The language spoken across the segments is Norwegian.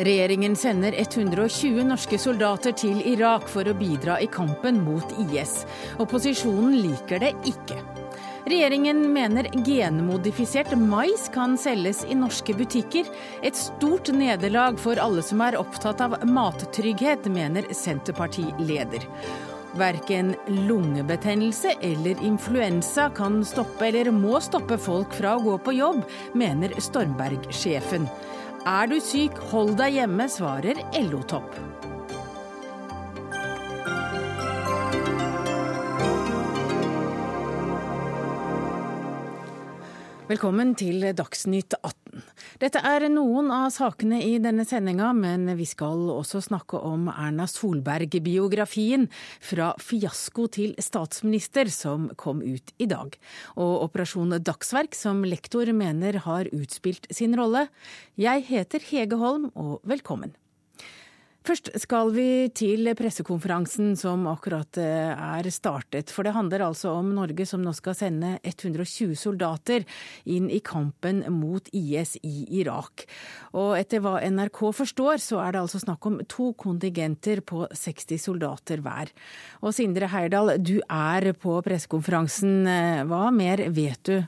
Regjeringen sender 120 norske soldater til Irak for å bidra i kampen mot IS. Opposisjonen liker det ikke. Regjeringen mener genmodifisert mais kan selges i norske butikker. Et stort nederlag for alle som er opptatt av mattrygghet, mener Senterpartileder. Verken lungebetennelse eller influensa kan stoppe eller må stoppe folk fra å gå på jobb, mener Stormberg-sjefen. Er du syk, hold deg hjemme, svarer LO-topp. Velkommen til Dagsnytt 18. Dette er noen av sakene i denne sendinga, men vi skal også snakke om Erna Solberg-biografien fra fiasko til statsminister, som kom ut i dag. Og Operasjon Dagsverk, som lektor mener har utspilt sin rolle. Jeg heter Hege Holm, og velkommen. Først skal vi til pressekonferansen som akkurat eh, er startet. For det handler altså om Norge som nå skal sende 120 soldater inn i kampen mot IS i Irak. Og etter hva NRK forstår, så er det altså snakk om to kontingenter på 60 soldater hver. Og Sindre Heyerdahl, du er på pressekonferansen. Hva mer vet du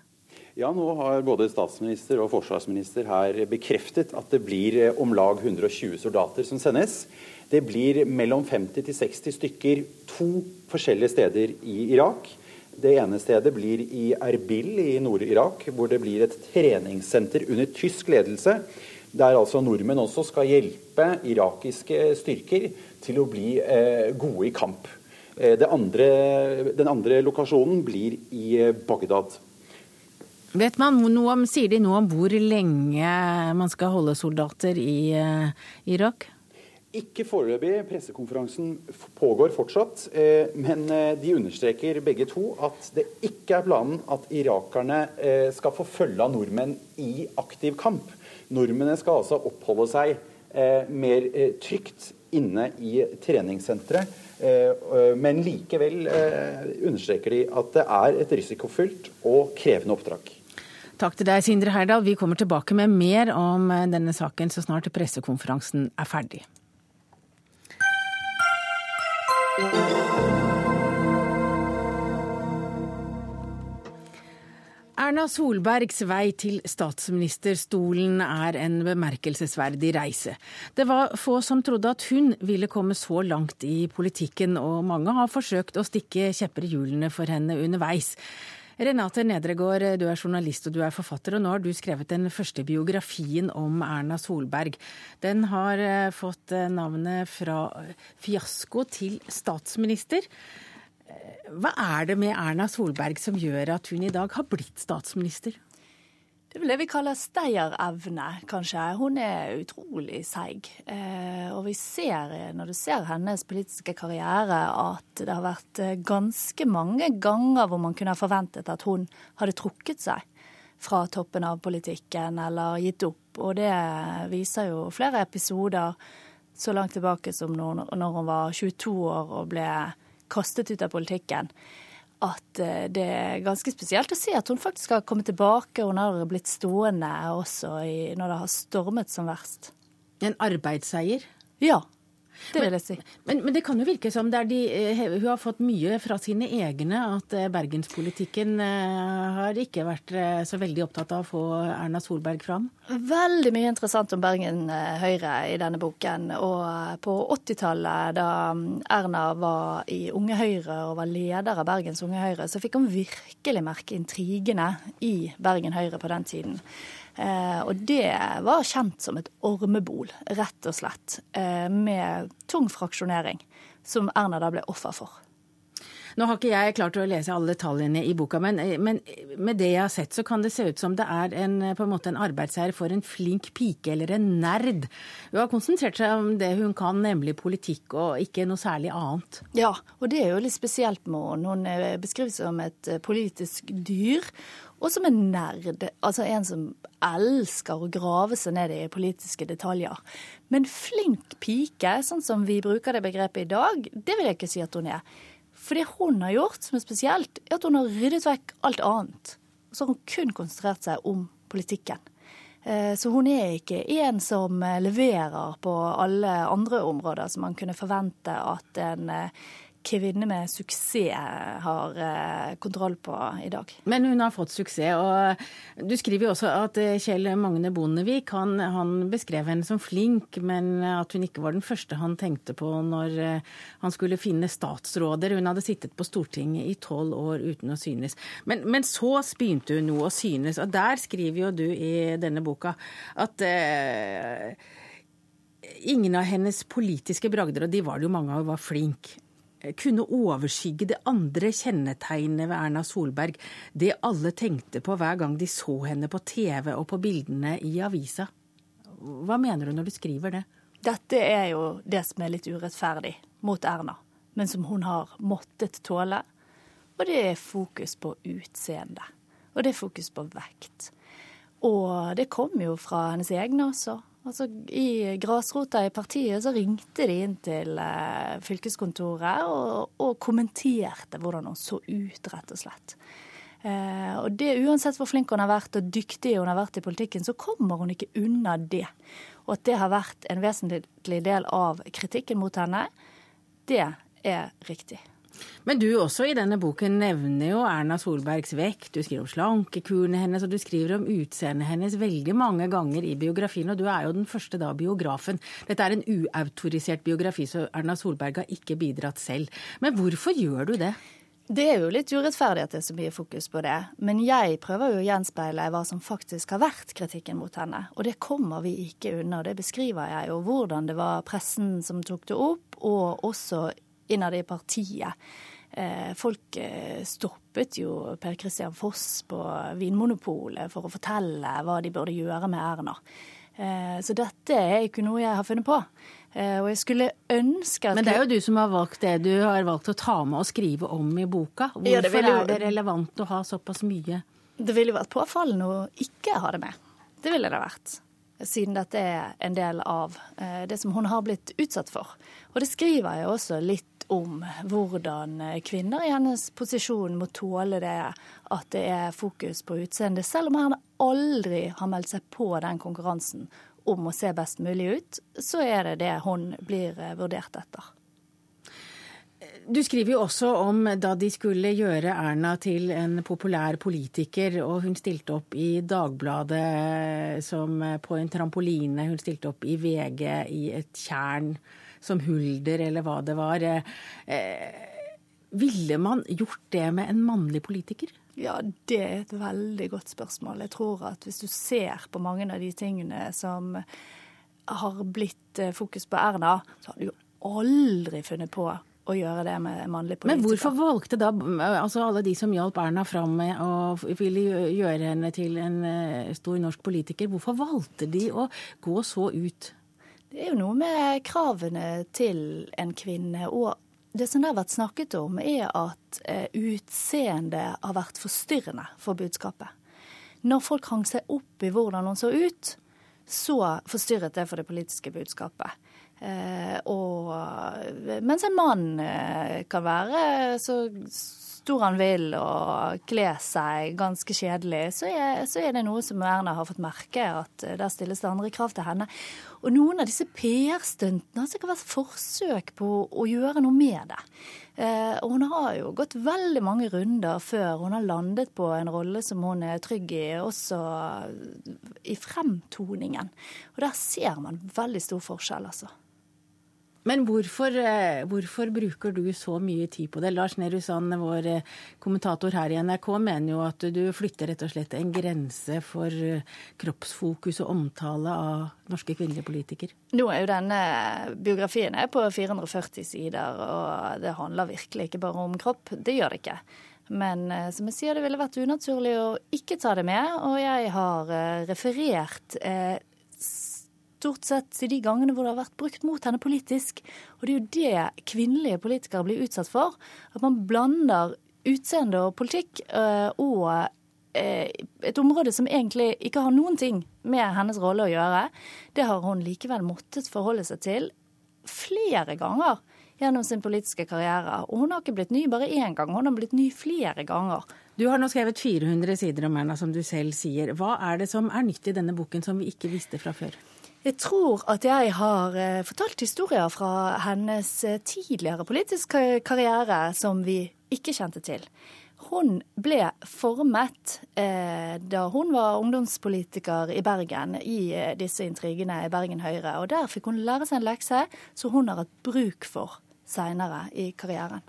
ja, nå har både statsminister og forsvarsminister her bekreftet at det blir eh, om lag 120 soldater som sendes. Det blir mellom 50 til 60 stykker to forskjellige steder i Irak. Det ene stedet blir i Erbil i Nord-Irak, hvor det blir et treningssenter under tysk ledelse. Der altså nordmenn også skal hjelpe irakiske styrker til å bli eh, gode i kamp. Eh, andre, den andre lokasjonen blir i eh, Bagdad. Vet man noe om, Sier de noe om hvor lenge man skal holde soldater i uh, Irak? Ikke foreløpig. Pressekonferansen pågår fortsatt. Eh, men eh, de understreker begge to at det ikke er planen at irakerne eh, skal få følge av nordmenn i aktiv kamp. Nordmennene skal altså oppholde seg eh, mer eh, trygt inne i treningssenteret. Men likevel understreker de at det er et risikofylt og krevende oppdrag. Takk til deg, Sindre Herdal. Vi kommer tilbake med mer om eh, denne saken så snart pressekonferansen er ferdig. Erna Solbergs vei til statsministerstolen er en bemerkelsesverdig reise. Det var få som trodde at hun ville komme så langt i politikken, og mange har forsøkt å stikke kjepper i hjulene for henne underveis. Renate Nedregård, du er journalist og du er forfatter, og nå har du skrevet den første biografien om Erna Solberg. Den har eh, fått eh, navnet fra fiasko til statsminister. Eh, hva er det med Erna Solberg som gjør at hun i dag har blitt statsminister? Det vel det vi kaller stayerevne, kanskje. Hun er utrolig seig. Eh, og vi ser, når du ser hennes politiske karriere, at det har vært eh, ganske mange ganger hvor man kunne ha forventet at hun hadde trukket seg fra toppen av politikken eller gitt opp. Og det viser jo flere episoder så langt tilbake som når hun var 22 år og ble kastet ut av politikken at eh, det er ganske spesielt å se at hun faktisk har kommet tilbake. Hun har blitt stående også i, når det har stormet som verst. En arbeidsseier? Ja, det vil jeg si. Men, men, det kan jo virke som de, eh, hun har fått mye fra sine egne. At eh, bergenspolitikken eh, har ikke vært så veldig opptatt av å få Erna Solberg fram? Veldig mye interessant om Bergen Høyre i denne boken. Og på 80-tallet, da mm, Erna var i Unge Høyre og var leder av Bergens Unge Høyre, så fikk hun virkelig merke intrigene i Bergen Høyre på den tiden. Eh, og det var kjent som et ormebol, rett og slett, eh, med tung fraksjonering, som Erna da ble offer for. Nå har ikke jeg klart å lese alle detaljene i boka, men, men, med det jeg har sett, så kan det se ut som det er en, på en måte en arbeidseier for en flink pike eller en nerd. Hun har konsentrert seg om det hun kan, nemlig politikk, og ikke noe særlig annet. Ja, og det er jo litt spesielt med henne. Hun eh, beskrives som et politisk dyr og som en nerd. Altså en som elsker å grave seg ned i politiske detaljer. Men flink pike, sånn som vi bruker det begrepet i dag, det vil jeg ikke si at hun er. For det hun har gjort som er spesielt, er at hun har ryddet vekk alt annet. Og så har hun kun konsentrert seg om politikken. Eh, så hun er ikke en som leverer på alle andre områder som man kunne forvente at en kvinne med suksess har eh, kontroll på i dag. Men hun har fått suksess. og Du skriver jo også at eh, Kjell Magne Bondevik han, han, beskrev henne som flink, men at hun ikke var den første han tenkte på når eh, han skulle finne statsråder. Hun hadde sittet på Stortinget i tolv år uten å synes. Men, men, så begynte hun nå å synes, og der skriver jo du i denne boka at eh, ingen av hennes politiske bragder, og de var det jo mange av, var flink kunne overskygge det andre kjennetegnet ved Erna Solberg, det alle tenkte på hver gang de så henne på TV og på bildene i avisa. Hva mener du når du skriver det? Dette er jo det som er litt urettferdig mot Erna, men som hun har måttet tåle. Og det er fokus på utseende. Og det er fokus på vekt. Og det kom jo fra hennes egne også. Altså, I grasrota i partiet så ringte de inn til eh, fylkeskontoret og, og, kommenterte hvordan hun så ut, rett og slett. Eh, og det Uansett hvor flink hun har vært og dyktig hun har vært i politikken, så kommer hun ikke unna det. Og at det har vært en vesentlig del av kritikken mot henne, det er riktig. Men du også i denne boken nevner jo Erna Solbergs vekt, du skriver om slankekurene hennes, og du skriver om utseendet hennes veldig mange ganger i biografien. Og du er jo den første da biografen. Dette er en uautorisert biografi, så Erna Solberg har ikke bidratt selv. Men hvorfor gjør du det? Det er jo litt urettferdig at det er så mye fokus på det. Men jeg prøver jo å gjenspeile hva som faktisk har vært kritikken mot henne. Og det kommer vi ikke unna. Det beskriver jeg jo. Hvordan det var pressen som tok det opp, og også innad i partiet. Eh, folk eh, stoppet jo Per Christian Foss på Vinmonopolet for å fortelle hva de burde gjøre med Erna. Eh, så dette er ikke noe jeg har funnet på. Og jeg skulle ønske at Men det er jo du som har valgt det du har valgt å ta med og skrive om i boka. Hvorfor ja, det jo... er det relevant å ha såpass mye? Det ville vært påfallende å ikke ha det med. Det ville det vært. Siden dette er en del av det som hun har blitt utsatt for. Og det skriver jeg også litt om hvordan kvinner i hennes posisjon må tåle det at det er fokus på utseendet, selv om han aldri har meldt seg på den konkurransen om å se best mulig ut, så er det det hun blir eh, vurdert etter. Du skriver jo også om da de skulle gjøre Erna til en populær politiker, og hun stilte opp i Dagbladet som på en trampoline, hun stilte opp i VG i et tjern som Hulder, eller hva det var. Eh, ville man gjort det med en mannlig politiker? Ja, det er et veldig godt spørsmål. Jeg tror at hvis du ser på mange av de tingene som har blitt eh, fokus på Erna, så har du jo aldri funnet på å gjøre det med mannlig politikere. Men hvorfor valgte da altså alle de som hjalp Erna fram med å ville gjøre henne til en eh, stor norsk politiker, hvorfor valgte de å gå så ut? Det er jo noe med kravene til en kvinne. Og det som det har vært snakket om, er at eh, utseendet har vært forstyrrende for budskapet. Når folk hang seg opp i hvordan hun så ut, så forstyrret det for det politiske budskapet. Eh, og mens en mann eh, kan være så stor han vil og kle seg ganske kjedelig, så er, så er, det noe som Erna har fått merke, at eh, der stilles det andre krav til henne. Og noen av disse PR-stuntene har sikkert vært forsøk på å gjøre noe med det. Og hun har jo gått veldig mange runder før hun har landet på en rolle som hun er trygg i, også i fremtoningen. Og der ser man veldig stor forskjell, altså. Men hvorfor, eh, hvorfor, bruker du så mye tid på det? Lars Nehru Sand, vår eh, kommentator her i NRK, mener jo at du flytter rett og slett en grense for eh, kroppsfokus og omtale av norske kvinnelige politikere. Nå er jo denne biografien på 440 sider, og det handler virkelig ikke bare om kropp. Det gjør det ikke. Men som jeg sier, det ville vært unaturlig å ikke ta det med. Og jeg har referert stort sett de gangene hvor det har vært brukt mot henne politisk. Og det er jo det kvinnelige politikere blir utsatt for. At man blander utseende og politikk øh, og øh, et område som egentlig ikke har noen ting med hennes rolle å gjøre. Det har hun likevel måttet forholde seg til flere ganger gjennom sin politiske karriere. Og hun har ikke blitt ny bare én gang, hun har blitt ny flere ganger. Du har nå skrevet 400 sider om Erna, som du selv sier. Hva er det som er nytt i denne boken som vi ikke visste fra før? Jeg tror at jeg har eh, fortalt historier fra hennes eh, tidligere politiske karriere som vi ikke kjente til. Hun ble formet eh, da hun var ungdomspolitiker i Bergen, i eh, disse intrigene i Bergen Høyre. Og der fikk hun lære seg en lekse som hun har hatt bruk for seinere i karrieren.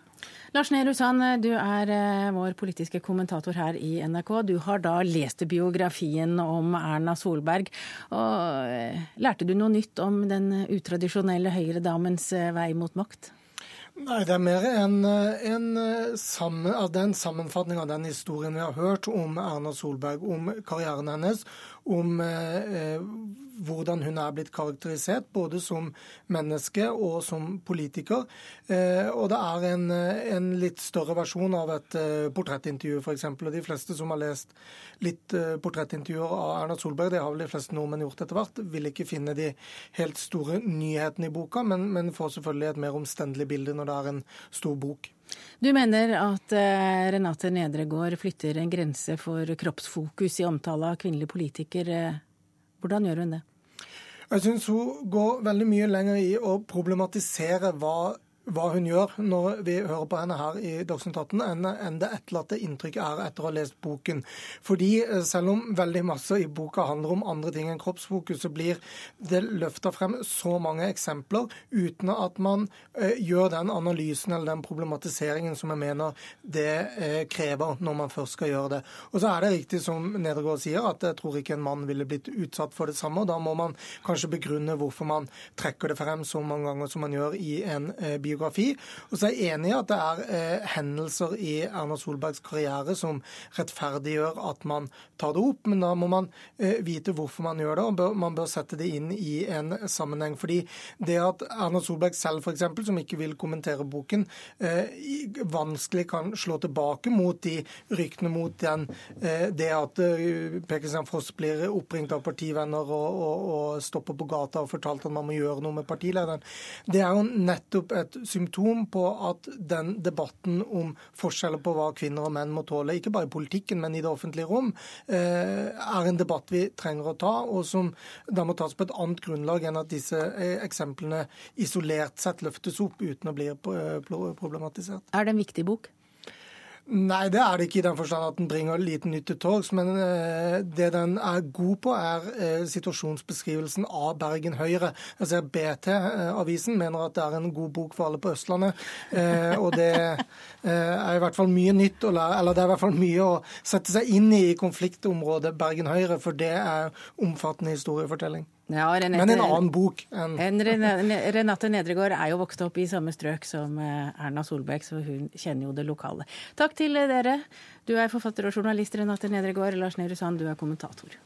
Lars Nehru Sand, du er eh, vår politiske kommentator her i NRK. Du har da lest biografien om Erna Solberg. og eh, Lærte du noe nytt om den utradisjonelle høyredamens eh, vei mot makt? Nei, det er mer en, en, sammen, en sammenfatning av den historien vi har hørt om Erna Solberg, om karrieren hennes, om eh, hvordan hun er blitt karakterisert, både som menneske og som politiker. Eh, og det er en, en, litt større versjon av et eh, portrettintervju, f.eks. Og de fleste som har lest litt eh, portrettintervjuer av Erna Solberg, det har vel de fleste nordmenn gjort etter hvert, vil ikke finne de helt store nyhetene i boka, men, men får selvfølgelig et mer omstendelig bilde når det er en stor bok. Du mener at Renate Nedregård flytter en grense for kroppsfokus i omtale av kvinnelige politikere. Hvordan gjør hun det? Jeg syns hun går veldig mye lenger i å problematisere hva hva hun gjør når vi hører på henne her i Dagsnytt 18, enn det etterlatte inntrykket er etter å ha lest boken. Fordi eh, selv om veldig masse i boka handler om andre ting enn kroppsfokus, så blir det løfta frem så mange eksempler uten at man uh, gjør den analysen eller den problematiseringen som jeg mener det uh, krever når man først skal gjøre det. Og så er det riktig som Nedergaard sier, at jeg tror ikke en mann ville blitt utsatt for det samme. og Da må man kanskje begrunne hvorfor man trekker det frem så mange ganger som man gjør i en uh, biografi. Og så er jeg enig i at det er eh, hendelser i Erna Solbergs karriere som rettferdiggjør at man tar det opp, men da må man eh, vite hvorfor man gjør det, og bør, man bør sette det inn i en sammenheng. Fordi det at Erna Solberg selv, f.eks., som ikke vil kommentere boken, eh, vanskelig kan slå tilbake mot de ryktene mot den, eh, det at eh, Per Kristian Foss blir oppringt av partivenner og, og, og stopper på gata og fortalt at man må gjøre noe med partilederen. Det er jo nettopp et symptom på at den debatten om forskjeller på hva kvinner og menn må tåle, ikke bare i politikken, men i det offentlige rom, eh, er en debatt vi trenger å ta, og som da må tas på et annet grunnlag enn at disse eh, eksemplene isolert sett løftes opp uten å bli eh, problematisert. Er det en viktig bok? Nei, det er det ikke i den forstand at den bringer liten nytt til torgs. Men eh, det den er god på, er eh, situasjonsbeskrivelsen av Bergen Høyre. Jeg ser BT-avisen mener at det er en god bok for alle på Østlandet. Eh, og det er i hvert fall mye nytt å lære, eller det er i hvert fall mye å sette seg inn i i konfliktområdet Bergen Høyre, for det er omfattende historiefortelling. Ja, Renate, Men en annen bok enn Renate Nedregård er jo vokst opp i samme strøk som eh, Erna Solberg, så hun kjenner jo det lokale. Takk til dere. Du er forfatter og journalist Renate Nedregård. Lars Nehru Sand, du er kommentator.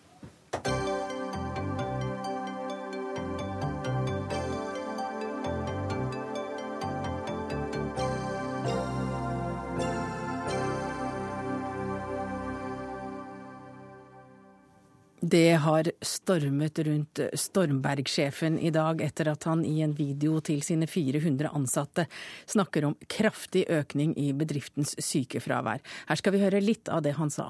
Det har stormet rundt Stormberg-sjefen i dag etter at han i en video til sine 400 ansatte snakker om kraftig økning i bedriftens sykefravær. Her skal vi høre litt av det han sa.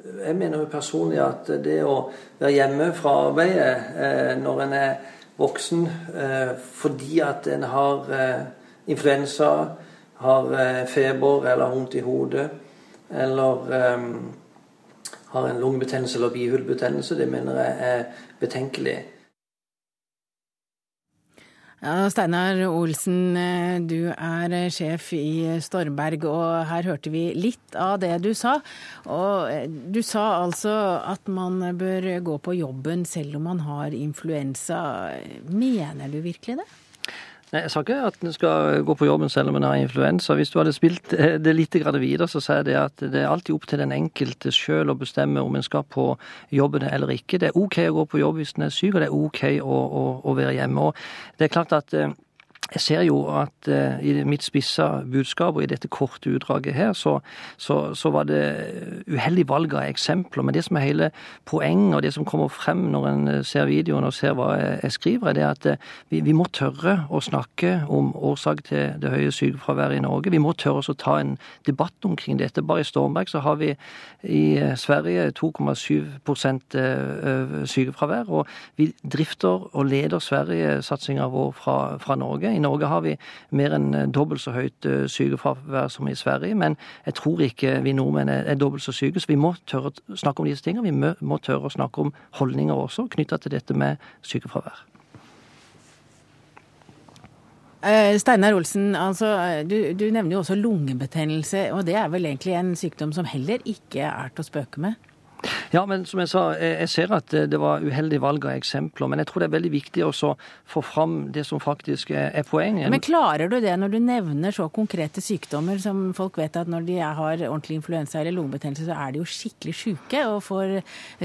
Jeg mener jo personlig at det å være hjemme fra arbeidet eh, når en er voksen eh, fordi at en har eh, influensa, har feber eller vondt i hodet, eller har en lungebetennelse eller bihulebetennelse. Det mener jeg er betenkelig. Ja, Steinar Olsen, du er sjef i Stormberg, og her hørte vi litt av det du sa. Og du sa altså at man bør gå på jobben selv om man har influensa. Mener du virkelig det? Nei, Jeg sa ikke at en skal gå på jobben selv om en har influensa. Hvis du hadde spilt det litt videre, så sier det at det er alltid opp til den enkelte sjøl å bestemme om en skal på jobben eller ikke. Det er OK å gå på jobb hvis en er syk, og det er OK å, å, å være hjemme. Og det er klart at eh, jeg ser jo at uh, i mitt spissa budskap og i dette korte utdraget her, så, så, så, var det uheldig valg av eksempler. Men det som er hele poenget, og det som kommer frem når en eh, ser videoen og ser hva jeg, jeg skriver, er det at uh, vi, vi, må tørre å snakke om årsak til det høye sykefraværet i Norge. Vi må tørre å ta en debatt omkring dette. Bare i Stormberg så har vi i Sverige 2,7% sykefravær. Og vi drifter og leder Sverige-satsinga vår fra, fra Norge. I Norge har vi mer enn eh, dobbelt så høyt eh, sykefravær som i Sverige, men jeg tror ikke vi nordmenn er dobbelt så syke. Så vi må tørre å snakke om disse tingene. Vi må tørre å snakke om holdninger også knytta til dette med sykefravær. Eh, Steinar Olsen, altså, du, du, nevner jo også lungebetennelse. og Det er vel egentlig en sykdom som heller ikke er til å spøke med? Ja, men som jeg sa, jeg ser at det var uheldig valg av eksempler. Men jeg tror det er veldig viktig å få fram det som faktisk er poenget. Men klarer du det når du nevner så konkrete sykdommer som folk vet at når de har ordentlig influensa eller lungebetennelse, så er de jo skikkelig sjuke og får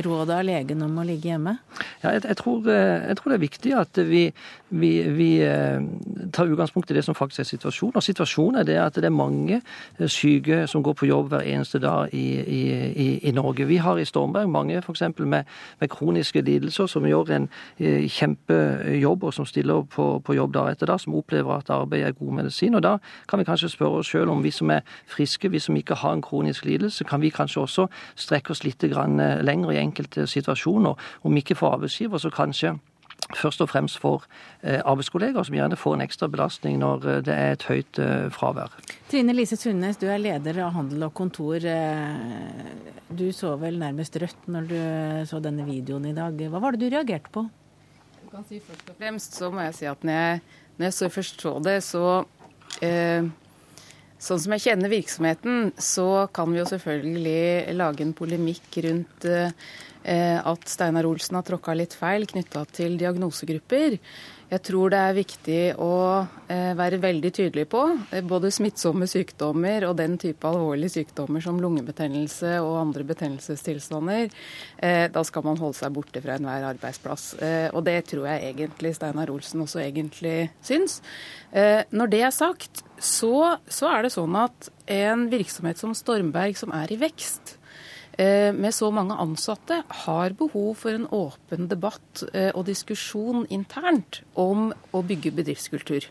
råd av legen om å ligge hjemme? Ja, jeg, jeg, tror, jeg tror, det er viktig at vi, vi, vi, eh, tar utgangspunkt i det som faktisk er situasjonen. Og situasjonen er det at det er mange syke som går på jobb hver eneste dag i, i, i Norge. Vi har i Stormberg. Mange f.eks. Med, med kroniske lidelser som gjør en eh, kjempejobb, og som stiller på, på jobb da etter da, som opplever at arbeid er god medisin. Og da kan vi kanskje spørre oss sjøl om vi som er friske, vi som ikke har en kronisk lidelse, kan vi kanskje også strekke oss litt eh, lenger i enkelte situasjoner. Om ikke for arbeidsgiver, så kanskje først og fremst for eh, arbeidskollegaer, som gjerne får en ekstra belastning når eh, det er et høyt eh, fravær. Trine Lise Sundnes, du er leder av Handel og Kontor. Du så vel nærmest rødt når du så denne videoen i dag. Hva var det du reagerte på? Du kan si Først og fremst så må jeg si at når jeg, når jeg så først så det, så eh, Sånn som jeg kjenner virksomheten, så kan vi jo selvfølgelig lage en polemikk rundt Eh, at Steinar Olsen har tråkka litt feil knytta til diagnosegrupper. Jeg tror det er viktig å eh, være veldig tydelig på eh, både smittsomme sykdommer og den type alvorlige sykdommer som lungebetennelse og andre betennelsestilstander. Da skal man holde seg borte fra enhver arbeidsplass. Og det tror jeg egentlig Steinar Olsen også egentlig syns. Når det er sagt, så, så er det sånn at en virksomhet som Stormberg, som er i vekst, Eh, med så mange ansatte har behov for en åpen debatt eh, og diskusjon internt om å bygge bedriftskultur.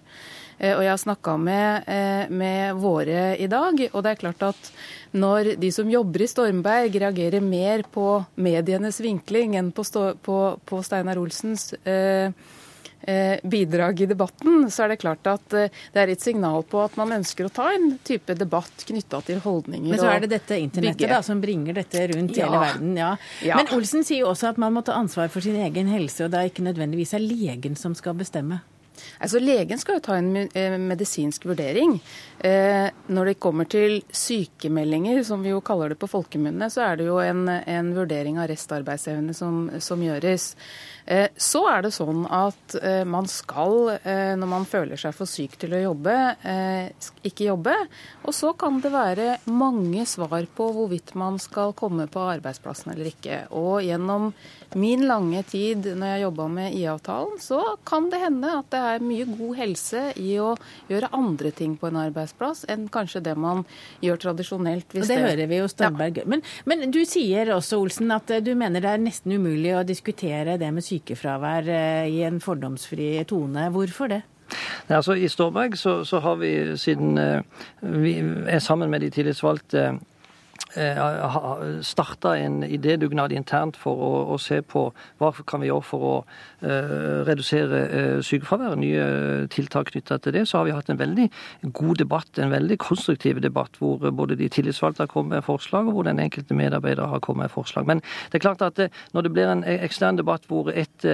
Eh, og jeg har snakka med, med, våre i dag, og det er klart at når de som jobber i Stormberg reagerer mer på medienes vinkling enn på, på, på Steinar Olsens eh, Eh, bidrag i debatten, så er det klart at eh, det er et signal på at man ønsker å ta en type debatt knytta til holdninger. Men så er det dette internettet da, som bringer dette rundt ja. hele verden. Ja. ja. Men Olsen sier jo også at man må ta ansvar for sin egen helse, og det er ikke nødvendigvis er legen som skal bestemme. Altså, Legen skal jo ta en eh, medisinsk vurdering. Eh, når det kommer til sykemeldinger, som vi jo kaller det på folkemunne, så er det jo en, en vurdering av restarbeidsevne som, som gjøres. Eh, så er det sånn at eh, man skal, eh, når man føler seg for syk til å jobbe, ikke jobbe. Og så kan det være mange svar på hvorvidt man skal komme på arbeidsplassen eller ikke. Og gjennom min lange tid når jeg jobba med IA-avtalen, så kan det hende at det er mye god helse i å gjøre andre ting på en arbeidsplass enn kanskje det man gjør tradisjonelt. det, det hører vi jo Storberg. Ja. Men, men, du sier også, Olsen, at du mener det er nesten umulig å diskutere det med sykefravær eh, i en fordomsfri tone. Hvorfor det? Nei, altså I Storberg så, så, har vi, siden eh, vi er sammen med de tillitsvalgte Eh, starta en idédugnad internt for å, å, se på hva kan vi gjøre for å uh, redusere uh, sykefraværet. Nye tiltak knytta til det. Så har vi hatt en veldig god debatt, en veldig konstruktiv debatt, hvor både de tillitsvalgte har kommet med forslag, og hvor den enkelte medarbeider har kommet med forslag. Men det er klart at uh, når det blir en ekstern debatt hvor et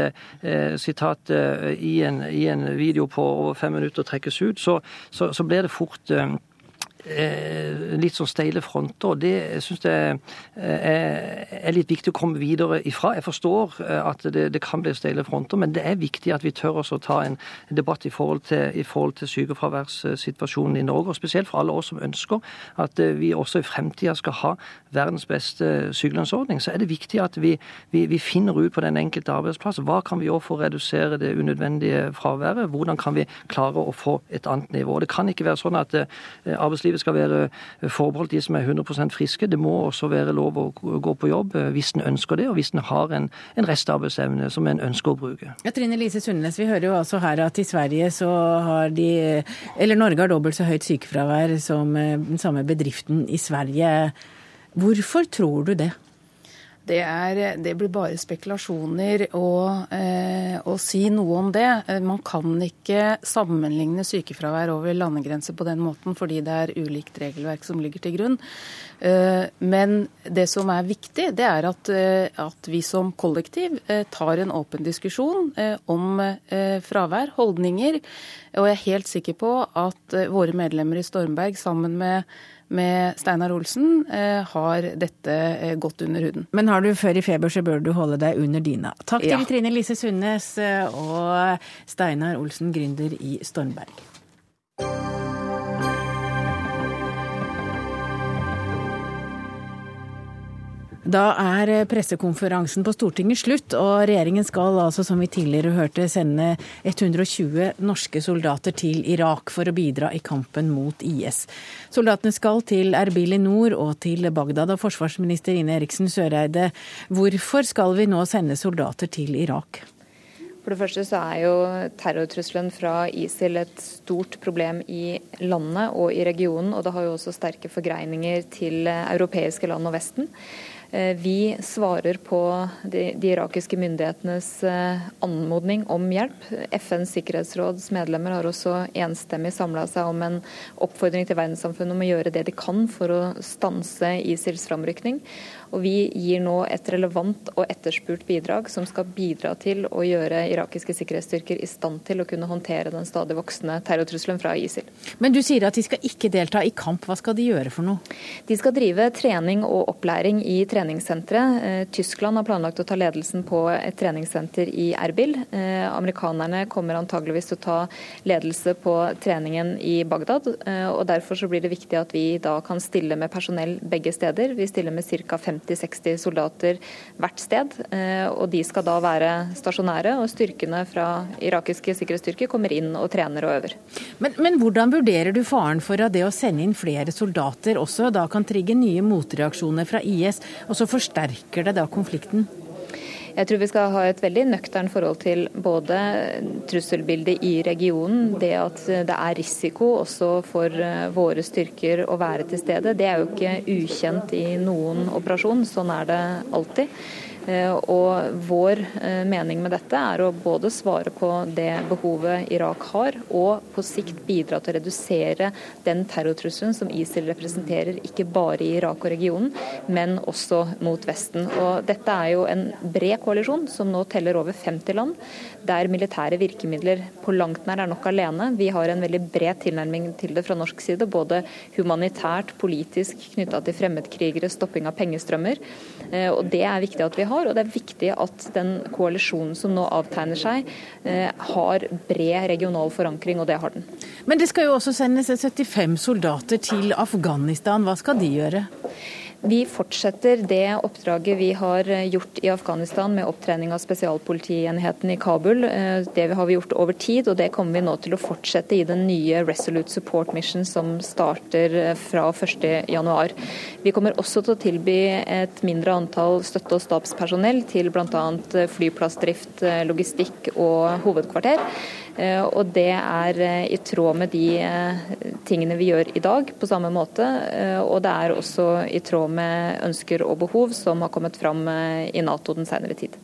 sitat i en, i, en, video på over fem minutter trekkes ut, så, så, så blir det fort eh, litt sånn steile fronter. og Det syns jeg er litt viktig å komme videre ifra. Jeg forstår at det, det kan bli steile fronter, men det er viktig at vi tør oss å ta en debatt i forhold til, til sykefraværssituasjonen i Norge. og Spesielt for alle oss som ønsker at vi også i fremtida skal ha verdens beste sykelønnsordning. Så er det viktig at vi, vi, vi finner ut på den enkelte arbeidsplass hva kan vi gjøre for å redusere det unødvendige fraværet. Hvordan kan vi klare å få et annet nivå. Det kan ikke være sånn at arbeidslivet skal være forbeholdt de som er 100% friske. Det må også være lov å gå på jobb hvis en ønsker det, og hvis en har en, en restarbeidsevne som en ønsker å bruke. Ja, Trine Lise Sundnes, vi hører jo altså her at i Sverige så har de Eller Norge har dobbelt så høyt sykefravær som eh, den samme bedriften i Sverige. Hvorfor tror du det? Det, er, det, blir bare spekulasjoner å, eh, å, si noe om det. Eh, man kan ikke sammenligne sykefravær over landegrenser på den måten, fordi det er ulikt regelverk som ligger til grunn. Eh, men det som er viktig, det er at, eh, at vi som kollektiv eh, tar en åpen diskusjon om fravær, holdninger. Og jeg er helt sikker på at våre medlemmer i Stormberg sammen med med Steinar Olsen eh, har dette eh, gått under huden. Men har du før i feber, så bør du holde deg under dyna. Takk til ja. Trine Lise Sundnes og Steinar Olsen, gründer i Stormberg. Da er pressekonferansen på Stortinget slutt, og regjeringen skal altså, som vi tidligere hørte, sende 120 norske soldater til Irak for å bidra i kampen mot IS. Soldatene skal til Erbil i nord og til Bagdad. Og forsvarsminister Ine Eriksen Søreide, hvorfor skal vi nå sende soldater til Irak? For det første så er jo terrortrusselen fra ISIL et stort problem i landet og i regionen, og det har jo også sterke forgreininger til europeiske land og Vesten. Eh, vi svarer på de, de, irakiske myndighetenes eh, anmodning om hjelp. FNs sikkerhetsråds medlemmer har også enstemmig samla seg om en oppfordring til verdenssamfunnet om å gjøre det de kan for å stanse ISILs framrykning. Og vi gir nå et relevant og etterspurt bidrag som skal bidra til å gjøre irakiske sikkerhetsstyrker i stand til å kunne håndtere den stadig voksende terrortrusselen fra ISIL. Men du sier at de skal ikke delta i kamp. Hva skal de gjøre for noe? De skal drive trening og opplæring i treningssentre. Eh, Tyskland har planlagt å ta ledelsen på et treningssenter i Erbil. Eh, amerikanerne kommer antageligvis til å ta ledelse på treningen i Bagdad. Eh, og Derfor så blir det viktig at vi da kan stille med personell begge steder. Vi stiller med ca. 50 50-60 soldater hvert sted. Eh, og De skal da være stasjonære, og styrkene fra irakiske sikkerhetsstyrker kommer inn og trener og øver. Men, men hvordan vurderer du faren for at det å sende inn flere soldater også da kan trigge nye motreaksjoner fra IS, og så forsterker det da konflikten? Jeg tror vi skal ha et veldig nøkternt forhold til både trusselbildet i regionen, det at det er risiko også for eh, våre styrker å være til stede. Det er jo ikke ukjent i noen operasjon, sånn er det alltid. Eh, og vår eh, mening med dette er å både svare på det behovet Irak har, og på sikt bidra til å redusere den terrortrusselen som ISIL representerer, ikke bare i Irak og regionen, men også mot Vesten. Og dette er jo en bred koalisjon som nå teller over 50 land, der militære virkemidler på langt nær er nok alene. Vi har en veldig bred tilnærming til det fra norsk side, både humanitært, politisk, knytta til fremmedkrigere, stopping av pengestrømmer. Eh, og det er viktig at vi har. Og det er viktig at den koalisjonen som nå avtegner seg, eh, har bred regional forankring, og det har den. Men det skal jo også sendes 75 soldater til Afghanistan. Hva skal de gjøre? Vi fortsetter det oppdraget vi har gjort i Afghanistan med opptrening av spesialpolitienheten i Kabul. Eh, det har vi gjort over tid, og det kommer vi nå til å fortsette i den nye Resolute Support Mission som starter eh, fra 1.1. Vi kommer også til å tilby et mindre antall støtte- og stabspersonell til bl.a. flyplassdrift, eh, logistikk og hovedkvarter. Eh, og det er eh, i tråd med de eh, tingene vi gjør i dag, på samme måte. Og det er også i tråd med ønsker og behov som har kommet fram i Nato den senere tid.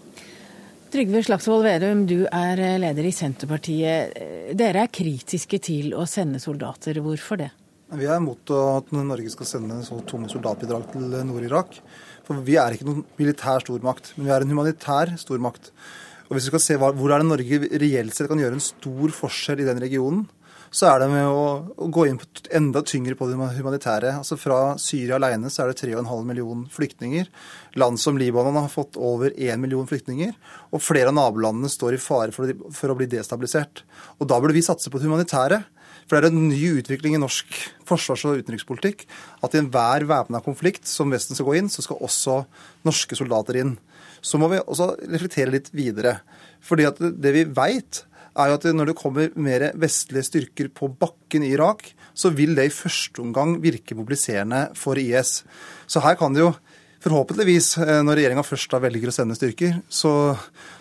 Trygve Slagsvold Vedum, du er leder i Senterpartiet. Dere er kritiske til å sende soldater. Hvorfor det? Vi er imot at Norge skal sende så tunge soldatbidrag til Nord-Irak. For vi er ikke noen militær stormakt, men vi er en humanitær stormakt. Og hvis vi skal se hvor er det Norge reelt sett kan gjøre en stor forskjell i den regionen, så er det med å, gå inn enda tyngre på det humanitære. Altså Fra Syria alene så er det 3,5 millioner flyktninger. Land som Libanon har fått over 1 million flyktninger. Og flere av nabolandene står i fare for å bli destabilisert. Og da burde vi satse på det humanitære. For det er en ny utvikling i norsk forsvars- og utenrikspolitikk at i enhver væpna konflikt som Vesten skal gå inn, så skal også norske soldater inn. Så må vi også reflektere litt videre. Fordi at det vi veit, er jo at når det kommer mer vestlige styrker på bakken i Irak, så vil det i første omgang virke mobiliserende for IS. Så her kan det jo forhåpentligvis, eh, når regjeringa først da velger å sende styrker, så,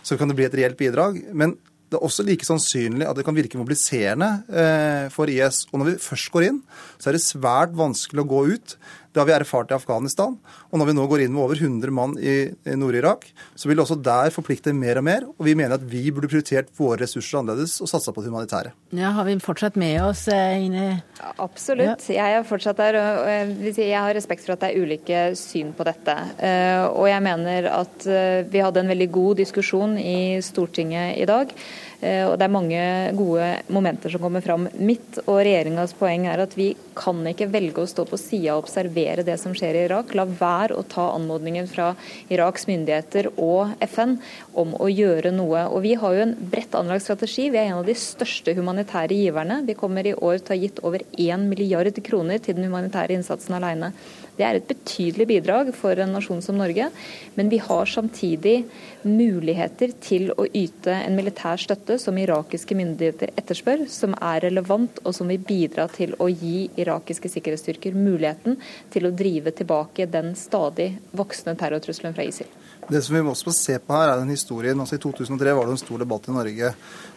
så kan det bli et reelt bidrag. Men det er også like sannsynlig at det kan virke mobiliserende eh, for IS. Og når vi først går inn, så er det svært vanskelig å gå ut. Det har vi erfart i Afghanistan. Og når vi nå går inn med over 100 mann i, Nord-Irak, så vil det også der forplikte mer og mer. Og vi mener at vi burde prioritert våre ressurser annerledes og satsa på det humanitære. Ja, Har vi fortsatt med oss eh, Ine? Ja, absolutt. Ja. Jeg er fortsatt der. og jeg, har respekt for at det er ulike syn på dette. Eh, og jeg mener at eh, vi hadde en veldig god diskusjon i Stortinget i dag. Og Det er mange gode momenter som kommer fram. Mitt og regjeringas poeng er at vi kan ikke velge å stå på sida og observere det som skjer i Irak. La være å ta anmodningen fra Iraks myndigheter og FN om å gjøre noe. Og Vi har jo en bredt anlagt strategi. Vi er en av de største humanitære giverne. Vi kommer i år til å ha gitt over 1 milliard kroner til den humanitære innsatsen alene. Det er et betydelig bidrag for en nasjon som Norge, men vi har samtidig muligheter til å yte en militær støtte som irakiske myndigheter etterspør, som er relevant og som vil bidra til å gi irakiske sikkerhetsstyrker muligheten til å drive tilbake den stadig voksende terrortrusselen fra ISIL. Det som vi også se på her, er den historien. Altså I 2003 var det en stor debatt i Norge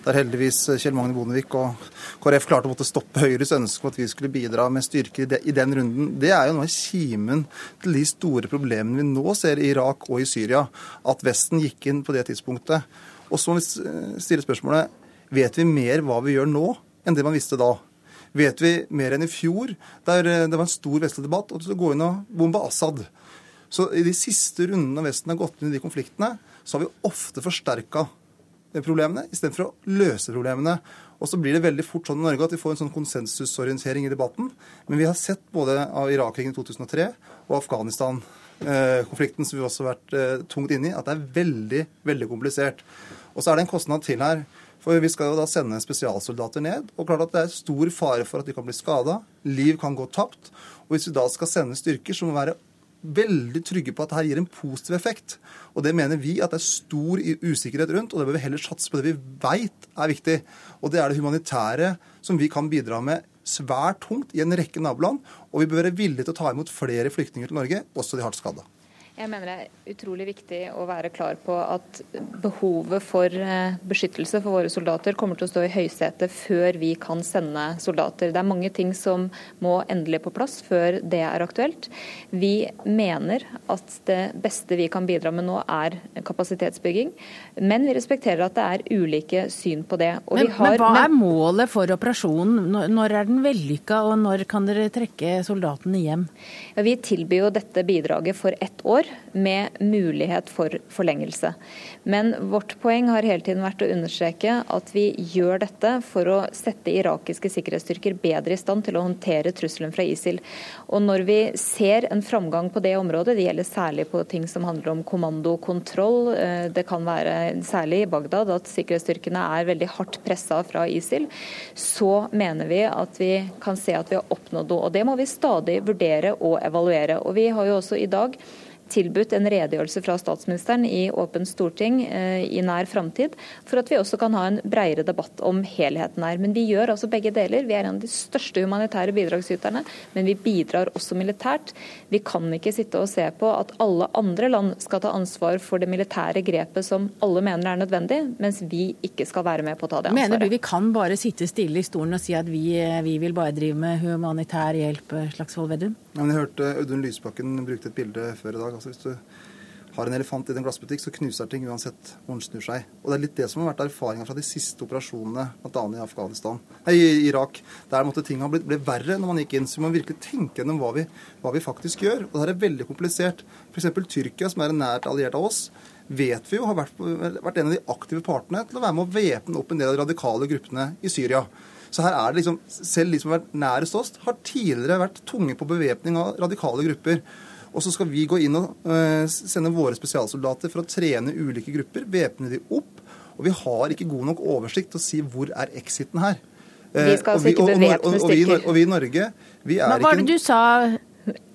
der heldigvis Kjell Magne Bondevik og KrF klarte å måtte stoppe Høyres ønske om at vi skulle bidra med styrker i den runden. Det er jo noe av kimen til de store problemene vi nå ser i Irak og i Syria. At Vesten gikk inn på det tidspunktet. Og så må vi stille spørsmålet vet vi mer hva vi gjør nå, enn det man visste da. Vet vi mer enn i fjor, der det var en stor vestlig debatt, og å gå inn og bombe Assad. Så i de siste rundene Vesten har gått inn i de konfliktene, så har vi ofte forsterka problemene istedenfor å løse problemene. Og så blir det veldig fort sånn i Norge at vi får en sånn konsensusorientering i debatten. Men vi har sett både av Irak-krigen i 2003 og Afghanistan-konflikten, som vi også har vært eh, tungt inne i, at det er veldig, veldig komplisert. Og så er det en kostnad til her. For vi skal jo da sende spesialsoldater ned. Og klart at det er stor fare for at de kan bli skada. Liv kan gå tapt. Og hvis vi da skal sende styrker, så må være veldig trygge på at dette gir en positiv effekt. Og det mener vi at det er stor usikkerhet rundt, og det bør vi heller satse på det vi veit er viktig. Og det er det humanitære som vi kan bidra med svært tungt i en rekke naboland. Og vi bør være villige til å ta imot flere flyktninger til Norge, også de hardt skadda. Jeg mener det er utrolig viktig å være klar på at behovet for eh, beskyttelse for våre soldater kommer til å stå i høysetet før vi kan sende soldater. Det er mange ting som må endelig på plass før det er aktuelt. Vi mener at det beste vi kan bidra med nå er kapasitetsbygging, men vi respekterer at det er ulike syn på det. Men, har, men, hva er målet for operasjonen? Når er den vellykka, og når kan dere trekke soldatene hjem? Ja, vi tilbyr jo dette bidraget for ett år med mulighet for forlengelse. Men vårt poeng har hele tiden vært å understreke at vi gjør dette for å sette irakiske sikkerhetsstyrker bedre i stand til å håndtere trusselen fra ISIL. Og når vi ser en framgang på det området, det gjelder særlig på ting som handler om kommando og kontroll, det kan være særlig i Bagdad at sikkerhetsstyrkene er veldig hardt pressa fra ISIL, så mener vi at vi kan se at vi har oppnådd noe. Og det må vi stadig vurdere og evaluere. Og vi har jo også i dag tilbudt en redegjørelse fra statsministeren i åpent storting eh, i nær framtid, for at vi også kan ha en bredere debatt om helheten her. Men vi gjør altså begge deler. Vi er en av de største humanitære bidragsyterne, men vi bidrar også militært. Vi kan ikke sitte og se på at alle andre land skal ta ansvar for det militære grepet som alle mener er nødvendig, mens vi ikke skal være med på å ta det ansvaret. Mener du vi kan bare sitte stille i stolen og si at vi, eh, vi vil bare drive med humanitær hjelp, eh, Slagsvold Vedum? Ja, jeg hørte Audun Lysbakken brukte et bilde før i dag Altså Hvis du har en elefant i en glassbutikk, så knuser ting uansett hvor den snur seg. Og Det er litt det som har vært erfaringa fra de siste operasjonene, bl.a. i Afghanistan, nei, i Irak. Der måtte ting ha blitt, ble verre når man gikk inn. Så vi må virkelig tenke gjennom hva vi, hva vi faktisk gjør. Og det her er veldig komplisert. F.eks. Tyrkia, som er en nært alliert av oss, vet vi jo har vært, vært en av de aktive partene til å være med å væpne opp en del av de radikale gruppene i Syria. Så her er det liksom, Selv de som har vært nærest oss, har tidligere vært tunge på bevæpning av radikale grupper. Og så skal vi gå inn og uh, sende våre spesialsoldater for å trene ulike grupper, væpne de opp. Og vi har ikke god nok oversikt til å si hvor er exiten her. Vi skal altså ikke bevæpne stykker. Og, og, vi i Norge, vi er Hva var det du sa?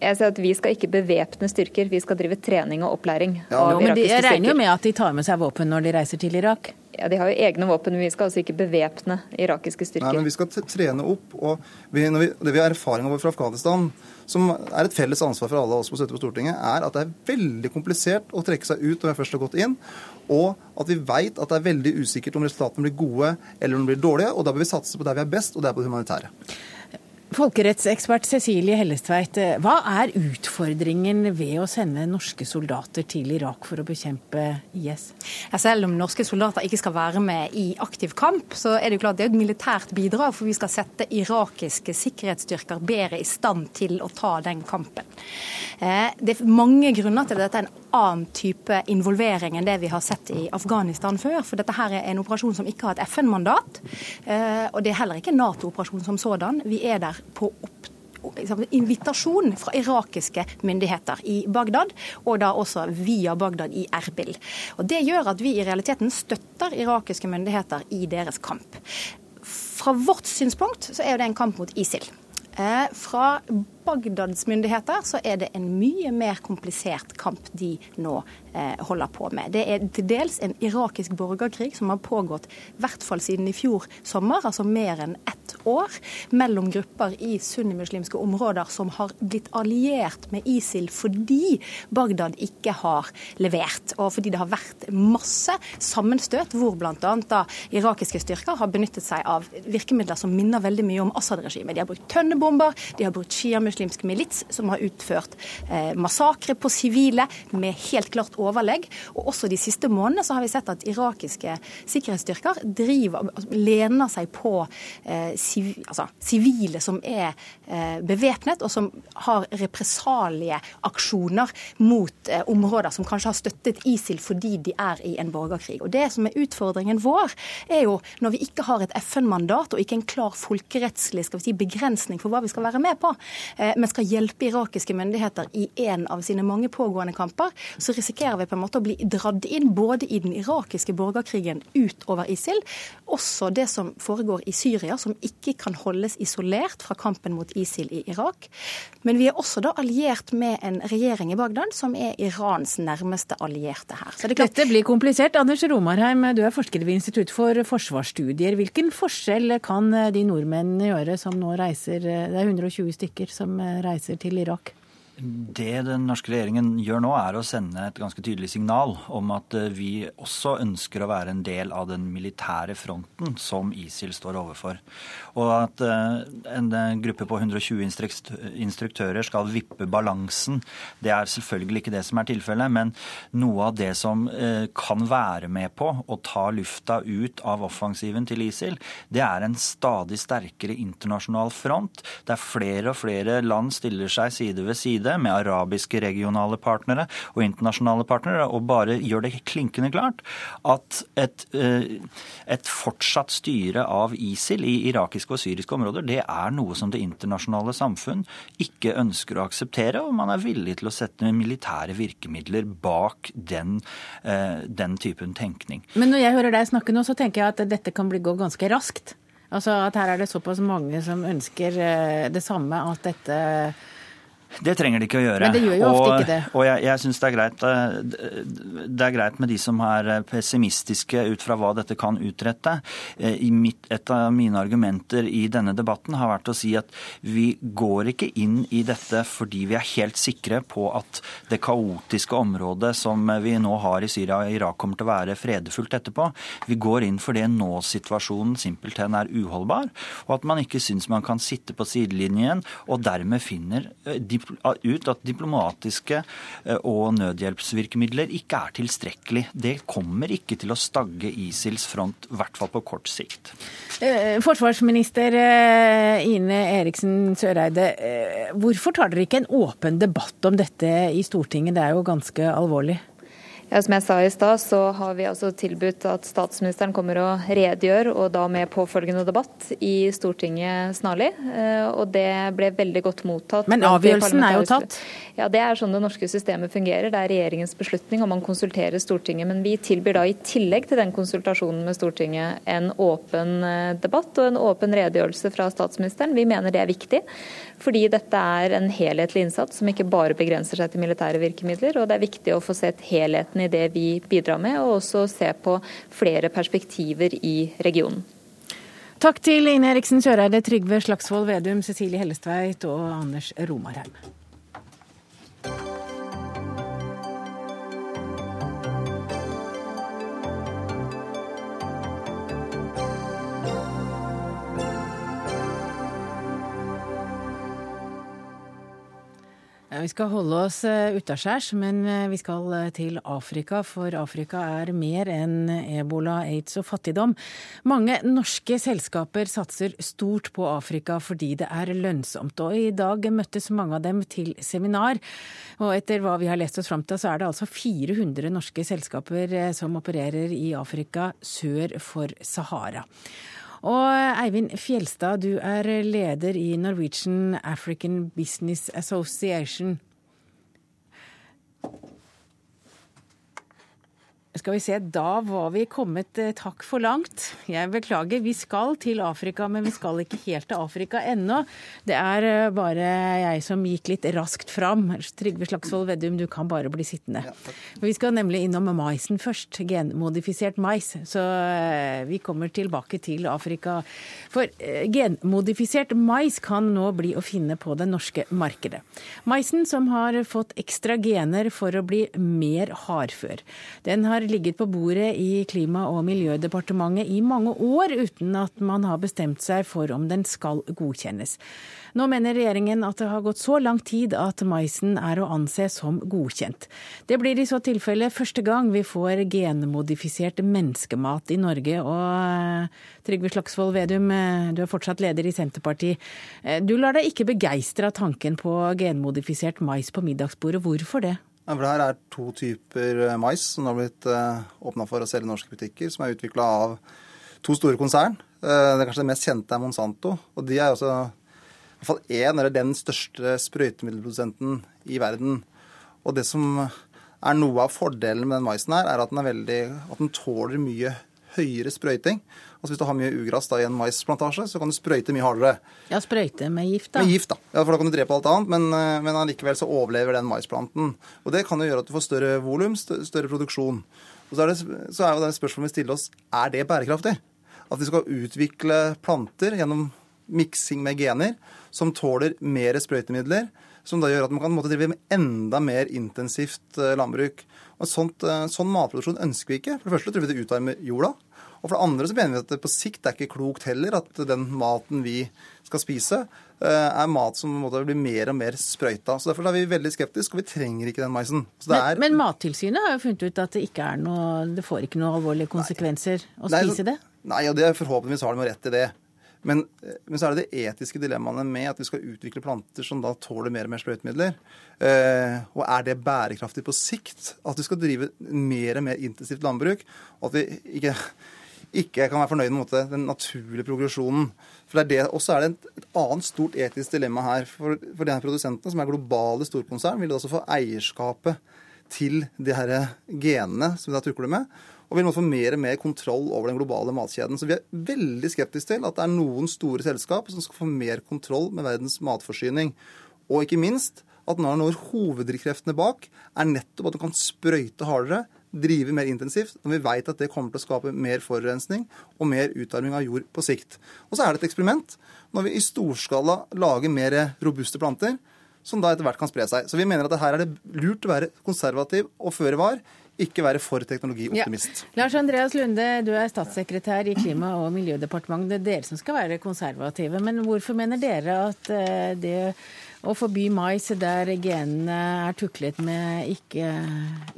Jeg sier at Vi skal ikke bevæpne styrker, vi skal drive trening og opplæring. Ja, av men de, Jeg regner jo med at de tar med seg våpen når de reiser til Irak? Ja, De har jo egne våpen, men vi skal altså ikke bevæpne irakiske styrker. Nei, men Vi skal trene opp. og vi, vi, Det vi har erfaring over fra Afghanistan, som er et felles ansvar for alle oss som støtte på Stortinget, er at det er veldig komplisert å trekke seg ut når vi først har gått inn. Og at vi veit at det er veldig usikkert om resultatene blir gode eller om de blir dårlige. Og da bør vi satse på der vi er best, og det er på det humanitære. Folkerettsekspert Cecilie Hellestveit, hva er utfordringen ved å sende norske soldater til Irak for å bekjempe IS? Selv om norske soldater ikke skal være med i aktiv kamp, så er det jo klart det er et militært bidrag, for vi skal sette irakiske sikkerhetsstyrker bedre i stand til å ta den kampen. Eh, det er mange grunner til at dette er en annen type involvering enn det vi har sett i Afghanistan før. For dette her er en operasjon som ikke har et FN-mandat. Eh, og det er heller ikke en Nato-operasjon som sådan. Vi er der på opp invitasjon fra irakiske myndigheter i Bagdad, og da også via Bagdad i Erbil. Og Det gjør at vi i realiteten støtter irakiske myndigheter i deres kamp. Fra vårt synspunkt så er det en kamp mot ISIL. Eh, fra Bagdads myndigheter så er det en mye mer komplisert kamp de nå eh, holder på med. Det er til dels en irakisk borgerkrig som har pågått i hvert fall siden i fjor sommer, altså mer enn ett år, mellom grupper i sunnimuslimske områder som har blitt alliert med ISIL fordi Bagdad ikke har levert, og fordi det har vært masse sammenstøt hvor bl.a. irakiske styrker har benyttet seg av virkemidler som minner veldig mye om Assad-regimet. De har brukt tønnebomber, de har brukt shiamuslimer muslimsk milits som har utført eh, massakre på sivile med helt klart overlegg. Og også de siste månedene så har vi sett at irakiske sikkerhetsstyrker driver, altså, lener seg på eh, altså, sivile som er eh, bevæpnet, og som har represalieaksjoner mot eh, områder som kanskje har støttet ISIL fordi de er i en borgerkrig. Og Det som er utfordringen vår, er jo når vi ikke har et FN-mandat og ikke en klar folkerettslig skal vi si, begrensning for hva vi skal være med på, men skal hjelpe irakiske myndigheter i en av sine mange pågående kamper, så risikerer vi på en måte å bli dratt inn både i den irakiske borgerkrigen utover ISIL, også det som foregår i Syria, som ikke kan holdes isolert fra kampen mot ISIL i Irak. Men vi er også da alliert med en regjering i Bagdad som er Irans nærmeste allierte her. Dette blir komplisert. Anders Romarheim, du er forsker ved Institutt for forsvarsstudier. Hvilken forskjell kan de nordmennene gjøre som nå reiser, det er 120 stykker som Eh, reiser til Irak? Det den norske regjeringen gjør nå, er å sende et ganske tydelig signal om at eh, vi også ønsker å være en del av den militære fronten som ISIL står overfor. Og at eh, en gruppe på 120 instruktører skal vippe balansen, det er selvfølgelig ikke det som er tilfellet. Men noe av det som eh, kan være med på å ta lufta ut av offensiven til ISIL, det er en stadig sterkere internasjonal front, der flere og flere land stiller seg side ved side side med arabiske regionale partnere og internasjonale partnere, og bare gjør det klinkende klart at et, eh, et fortsatt styre av ISIL i irakiske og syriske områder, det er noe som det internasjonale samfunn ikke ønsker å akseptere, og man er villig til å sette militære virkemidler bak den, eh, den typen tenkning. Men når jeg hører deg snakke nå, så tenker jeg at dette kan bli gå ganske raskt. Altså at her er det såpass mange som ønsker eh, det samme, at dette det trenger de ikke å gjøre. Men det gjør jo ofte ikke det. Og jeg, jeg syns det, eh, det, er greit med de som er eh, pessimistiske ut fra hva dette kan utrette. Eh, Mitt, et av mine argumenter i denne debatten har vært å si at vi går ikke inn i dette fordi vi er helt sikre på at det kaotiske området som vi nå har i Syria og Irak kommer til å være fredfullt etterpå. Vi går inn fordi nå-situasjonen simpelthen er uholdbar, og at man ikke syns man kan sitte på sidelinjen og dermed finner de ut at diplomatiske eh, og nødhjelpsvirkemidler ikke er tilstrekkelig. Det kommer ikke til å stagge ISILs front, i hvert fall på kort sikt. Eh, forsvarsminister eh, Ine Eriksen Søreide, hvorfor tar dere ikke en åpen debatt om dette i Stortinget? Det er jo ganske alvorlig. Ja, som jeg sa i stad, så har vi altså tilbudt at statsministeren kommer og redegjør, og da med påfølgende debatt i Stortinget snarlig. Eh, og det ble veldig godt mottatt. Men avgjørelsen er jo tatt? Ja, det er sånn det norske systemet fungerer. Det er regjeringens beslutning om man konsulterer Stortinget. Men vi tilbyr da i tillegg til den konsultasjonen med Stortinget en åpen eh, debatt og en åpen redegjørelse fra statsministeren. Vi mener det er viktig, fordi dette er en helhetlig innsats som ikke bare begrenser seg til militære virkemidler. Og det er viktig å få sett helheten i det vi bidrar med, og også se på flere perspektiver i regionen. Takk til Ine Eriksen Søreide, Trygve Slagsvold Vedum, Cecilie Hellestveit og Anders Romarheim. Ja, vi skal holde oss eh, utaskjærs, men eh, vi skal eh, til Afrika. For Afrika er mer enn ebola, aids og fattigdom. Mange norske selskaper satser stort på Afrika fordi det er lønnsomt. Og i dag møttes mange av dem til seminar. Og etter hva vi har lest oss fram til, så er det altså 400 norske selskaper som opererer i Afrika sør for Sahara. Og Eivind Fjelstad, du er leder i Norwegian African Business Association. Skal vi se, da var vi kommet eh, takk for langt. Jeg beklager, vi skal til Afrika, men vi skal ikke helt til Afrika ennå. Det er eh, bare jeg som gikk litt raskt fram. Trygve Slagsvold Vedum, du kan bare bli sittende. Ja, vi skal nemlig innom maisen først. Genmodifisert mais. Så eh, vi kommer tilbake til Afrika. For genmodifisert mais kan nå bli å finne på det norske markedet. Maisen som har fått ekstra gener for å bli mer hardfør. Den har ligget på bordet i Klima- og miljødepartementet i mange år uten at man har bestemt seg for om den skal godkjennes. Nå mener regjeringen at det har gått så lang tid at maisen er å anse som godkjent. Det blir i så tilfelle første gang vi får genmodifisert menneskemat i Norge. Og Trygve Slagsvold Vedum, du er fortsatt leder i Senterpartiet. Du lar deg ikke begeistre av tanken på genmodifisert mais på middagsbordet. Hvorfor det? Ja, for det her er to typer eh, mais som har blitt eh, åpna for å selge i norske butikker, som er utvikla av to store konsern. Uh, det kanskje det mest kjente er Monsanto. Og de er også i hvert fall én, eller den største sprøytemiddelprodusenten i verden. Og det som er noe av fordelen med den maisen her, er at den, veldig, at den tåler mye høyere sprøyting. Altså Hvis du har mye ugress da, i en maisplantasje, så kan du sprøyte mye hardere. Ja, sprøyte med gift, da. Med gift, da. Ja, For da kan du drepe alt annet, men, eh, men allikevel så overlever den maisplanten. Og det kan jo gjøre at du får større volum, større produksjon. Og så er, det, så er jo det spørsmålet vi stiller oss, er det bærekraftig? At vi skal utvikle planter gjennom miksing med gener som tåler mer sprøytemidler, som da gjør at man kan måtte drive med enda mer intensivt eh, landbruk. Og sånt, eh, Sånn matproduksjon ønsker vi ikke. For det første tror vi det utarmer jorda. Og for det andre så mener vi at det på sikt er ikke klokt heller at den maten vi skal spise, eh, er mat som måte, blir mer og mer sprøyta. Så Derfor er vi veldig skeptiske, og vi trenger ikke den maisen. Men, men, Mattilsynet har jo funnet ut at det ikke er noe, det får ikke noen alvorlige konsekvenser nei. å spise det? Nei, og det, forhåpentligvis har de rett i det. Men, men, så er det det etiske dilemmaene med at vi skal utvikle planter som da tåler mer og mer sprøytemidler. Eh, og er det bærekraftig på sikt? At vi skal drive mer og mer intensivt landbruk? Og at vi ikke ikke kan være fornøyd med måte, den naturlige progresjonen. For det er det, også er det et, et annet stort etisk dilemma her. For, for de her produsentene, som er globale storkonsern, vil også få eierskapet til de her genene som de da tukler med. Og vil få mer og mer kontroll over den globale matkjeden. Så vi er veldig skeptiske til at det er noen store selskap som skal få mer kontroll med verdens matforsyning. Og ikke minst at når hoveddrivkreftene bak er nettopp at du kan sprøyte hardere, drive mer intensivt, når vi vet at det kommer til å skape mer forurensning og mer utarming av jord på sikt. Og så er det et eksperiment når vi i storskala lager mer robuste planter, som da etter hvert kan spre seg. Så vi mener at her er det lurt å være konservativ og føre var. Ikke være for teknologioptimist. Ja. Lars Andreas Lunde, du er statssekretær i Klima- og miljødepartementet. Det er dere som skal være konservative. Men hvorfor mener dere at eh, det å forby mais der genene er tuklet med, ikke,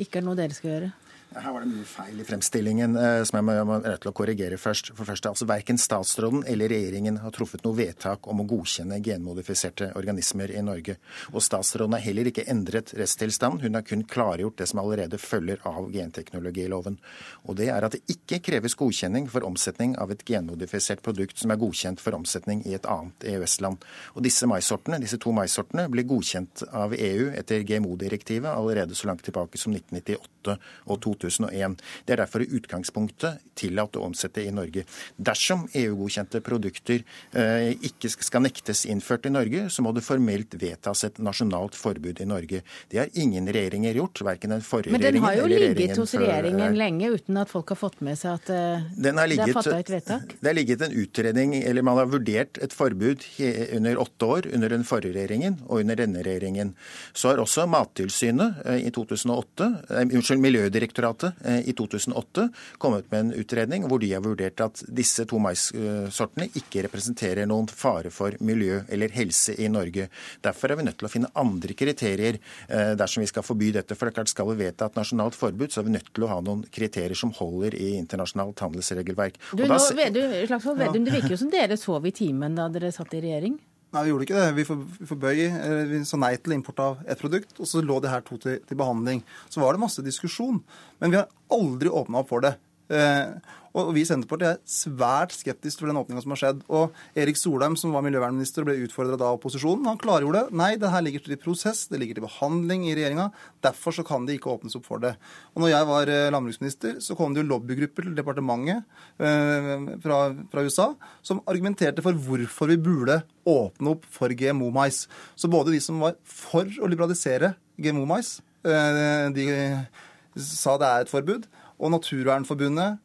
ikke er noe dere skal gjøre? Her var det mye feil i fremstillingen eh, som jeg må, må rett til å korrigere først. For først, altså Verken statsråden eller regjeringen har truffet noe vedtak om å godkjenne genmodifiserte organismer i Norge. Og statsråden har heller ikke endret resttilstanden. hun har kun klargjort det som allerede følger av genteknologiloven. Og det er at det ikke kreves godkjenning for omsetning av et genmodifisert produkt som er godkjent for omsetning i et annet EØS-land. Og disse maisortene, disse to maisortene ble godkjent av EU etter GMO-direktivet allerede så langt tilbake som 1998 og 2000. 2001. Det er derfor i utgangspunktet tillatt å omsette i Norge. Dersom EU-godkjente produkter eh, ikke skal nektes innført i Norge, så må det formelt vedtas et nasjonalt forbud i Norge. Det har ingen regjeringer gjort, verken den forrige regjeringen eller regjeringen. Men den har jo ligget hos regjeringen lenge uten at folk har fått med seg at eh, ligget, det er fatta et vedtak? Det har ligget en utredning, eller man har vurdert et forbud under åtte år under den forrige regjeringen og under denne regjeringen. Så har også Mattilsynet eh, i 2008, unnskyld, Miljødirektoratet Miljødirektoratet eh, i 2008 kommet med en utredning hvor de har vurdert at disse to maissortene ikke representerer noen fare for miljø eller helse i Norge. Derfor er vi nødt til å finne andre kriterier eh, dersom vi skal forby dette. For det er klart Skal vi vedta et nasjonalt forbud, så er vi nødt til å ha noen kriterier som holder i internasjonalt handelsregelverk. Du, nå, Vedum, Vedum, Det virker jo som dere sov i timen da dere satt i regjering? Nei, vi gjorde ikke det. Vi, for, forbøy, vi sa nei til import av et produkt, og så lå det her to til, til behandling. Så var det masse diskusjon, men vi har aldri åpna opp for det. Eh, og vi i Senterpartiet er svært skeptiske til den åpninga som har skjedd. Og Erik Solheim, som var miljøvernminister og ble utfordra av opposisjonen, han klargjorde det. Nei, det her ligger til prosess, det ligger til behandling i regjeringa. Derfor så kan det ikke åpnes opp for det. Og når jeg var eh, landbruksminister, så kom det jo lobbygrupper til departementet øh, fra, fra, USA som argumenterte for hvorfor vi burde åpne opp for GMO-mais. Så både de som var for å liberalisere GMO-mais, eh, de sa det er et forbud, og Naturvernforbundet,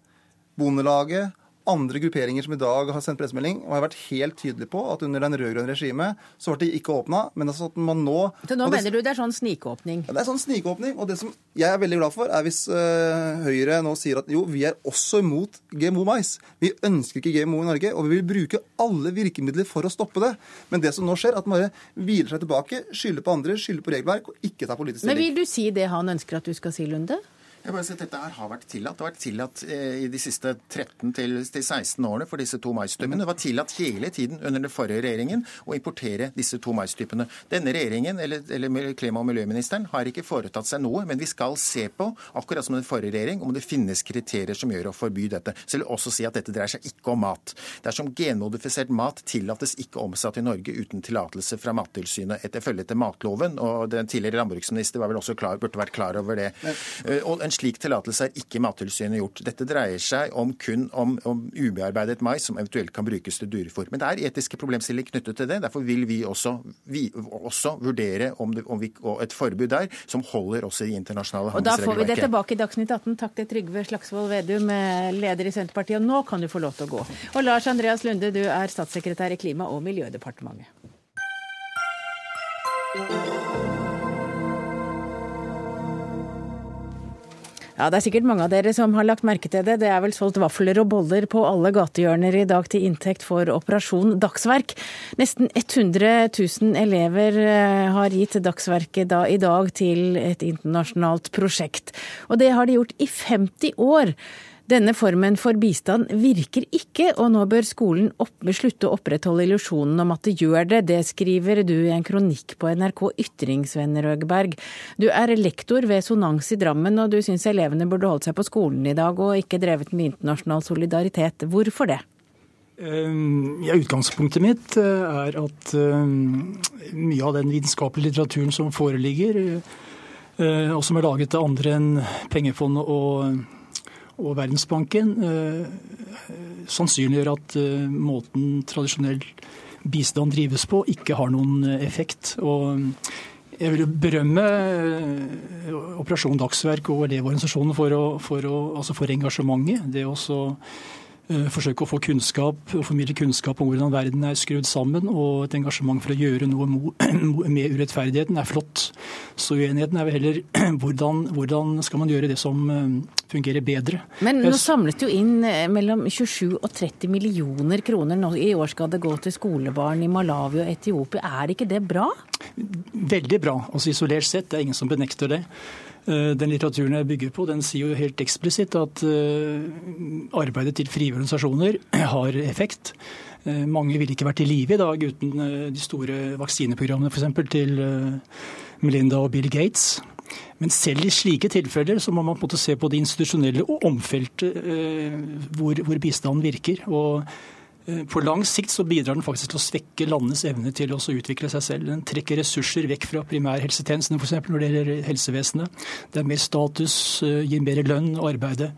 Bondelaget, andre grupperinger som i dag har sendt pressemelding og har vært helt tydelig på at under den rød-grønne regimet så ble de ikke åpna. Men altså at man nå Så nå mener du det er sånn snikåpning? Ja, det er sånn snikåpning. Og det som jeg er veldig glad for, er hvis uh, Høyre nå sier at jo, vi er også imot GMO-mais. Vi ønsker ikke GMO i Norge, og vi vil bruke alle virkemidler for å stoppe det. Men det som nå skjer, at man bare hviler seg tilbake, skylder på andre, skylder på regelverk og ikke tar politisk stilling. Men vil du si det han ønsker at du skal si, Lunde? Jeg bare sier at Dette her har vært tillatt. Det har vært tillatt eh, i de siste 13-16 årene for disse to maistypene. Det var tillatt hele tiden under den forrige regjeringen å importere disse to maistypene. Denne regjeringen, eller, eller klima- og miljøministeren, har ikke foretatt seg noe, men vi skal se på, akkurat som den forrige regjering, om det finnes kriterier som gjør å forby dette. Så jeg vil også si at dette dreier seg ikke om mat. Dersom genmodifisert mat tillates ikke omsatt i Norge uten tillatelse fra Mattilsynet etter følge til matloven, og den tidligere landbruksminister var vel også klar, burde vært klar over det. Eh, og en en slik tillatelse er ikke Mattilsynet gjort. Dette dreier seg om kun om, om ubearbeidet mais som eventuelt kan brukes til dyrefôr. Men det er etiske problemstillinger knyttet til det. Derfor vil vi også, vi, også vurdere om, det, om vi, et forbud der som holder også i internasjonale handelsregelverket. Og Da får vi det tilbake i Dagsnytt 18. Takk til Trygve Slagsvold Vedum, leder i Senterpartiet. Og nå kan du få lov til å gå. Og Lars Andreas Lunde, du er statssekretær i Klima- og miljødepartementet. Ja, Det er sikkert mange av dere som har lagt merke til det. Det er vel solgt vafler og boller på alle gatehjørner i dag til inntekt for Operasjon Dagsverk. Nesten 100 000 elever eh, har gitt Dagsverket da, i dag til et internasjonalt prosjekt. Og det har de gjort i 50 år. Denne formen for bistand virker ikke, og nå bør skolen opp, slutte å opprettholde illusjonen om at det gjør det. Det skriver du i en kronikk på NRK Ytringsvenner, Øgeberg. Du er lektor ved Sonans i Drammen, og du syns elevene burde holdt seg på skolen i dag og ikke drevet med internasjonal solidaritet. Hvorfor det? Ehm, ja, Utgangspunktet mitt eh, er at ehm, mye av den vitenskapelige litteraturen som foreligger, eh, og som er laget av andre enn Pengefondet og og Verdensbanken eh, sannsynliggjør at eh, måten tradisjonell bistand drives på, ikke har noen eh, effekt. Og jeg vil berømme Operasjon Dagsverk og Elevorganisasjonen for, å, for, å, altså for engasjementet. Det også Eh, forsøke å få kunnskap og formidle kunnskap om hvordan verden er skrudd sammen. Og et engasjement for å gjøre noe med urettferdigheten er flott. Så uenigheten er vel heller hvordan, hvordan skal man gjøre det som eh, fungerer bedre. Men nå samlet jo inn eh, mellom 27 og 30 millioner kroner. I år skal det gå til skolebarn i Malawi og Etiopia. Er ikke det bra? Veldig bra. Altså Isolert sett, det er ingen som benekter det. Den litteraturen jeg bygger på, den sier jo helt eksplisitt at arbeidet til frivillige organisasjoner har effekt. Mange ville ikke vært i live i dag uten de store vaksineprogrammene f.eks. til Melinda og Bill Gates. Men selv i slike tilfeller så må man på en måte se på det institusjonelle og omfeltet eh, hvor, hvor, bistanden virker. Og eh, på lang sikt så bidrar den faktisk til å svekke landenes evne til å utvikle seg selv. Den trekker ressurser vekk fra primærhelsetjenestene f.eks. når det gjelder helsevesenet. Det er mer status, eh, gir mer lønn og arbeide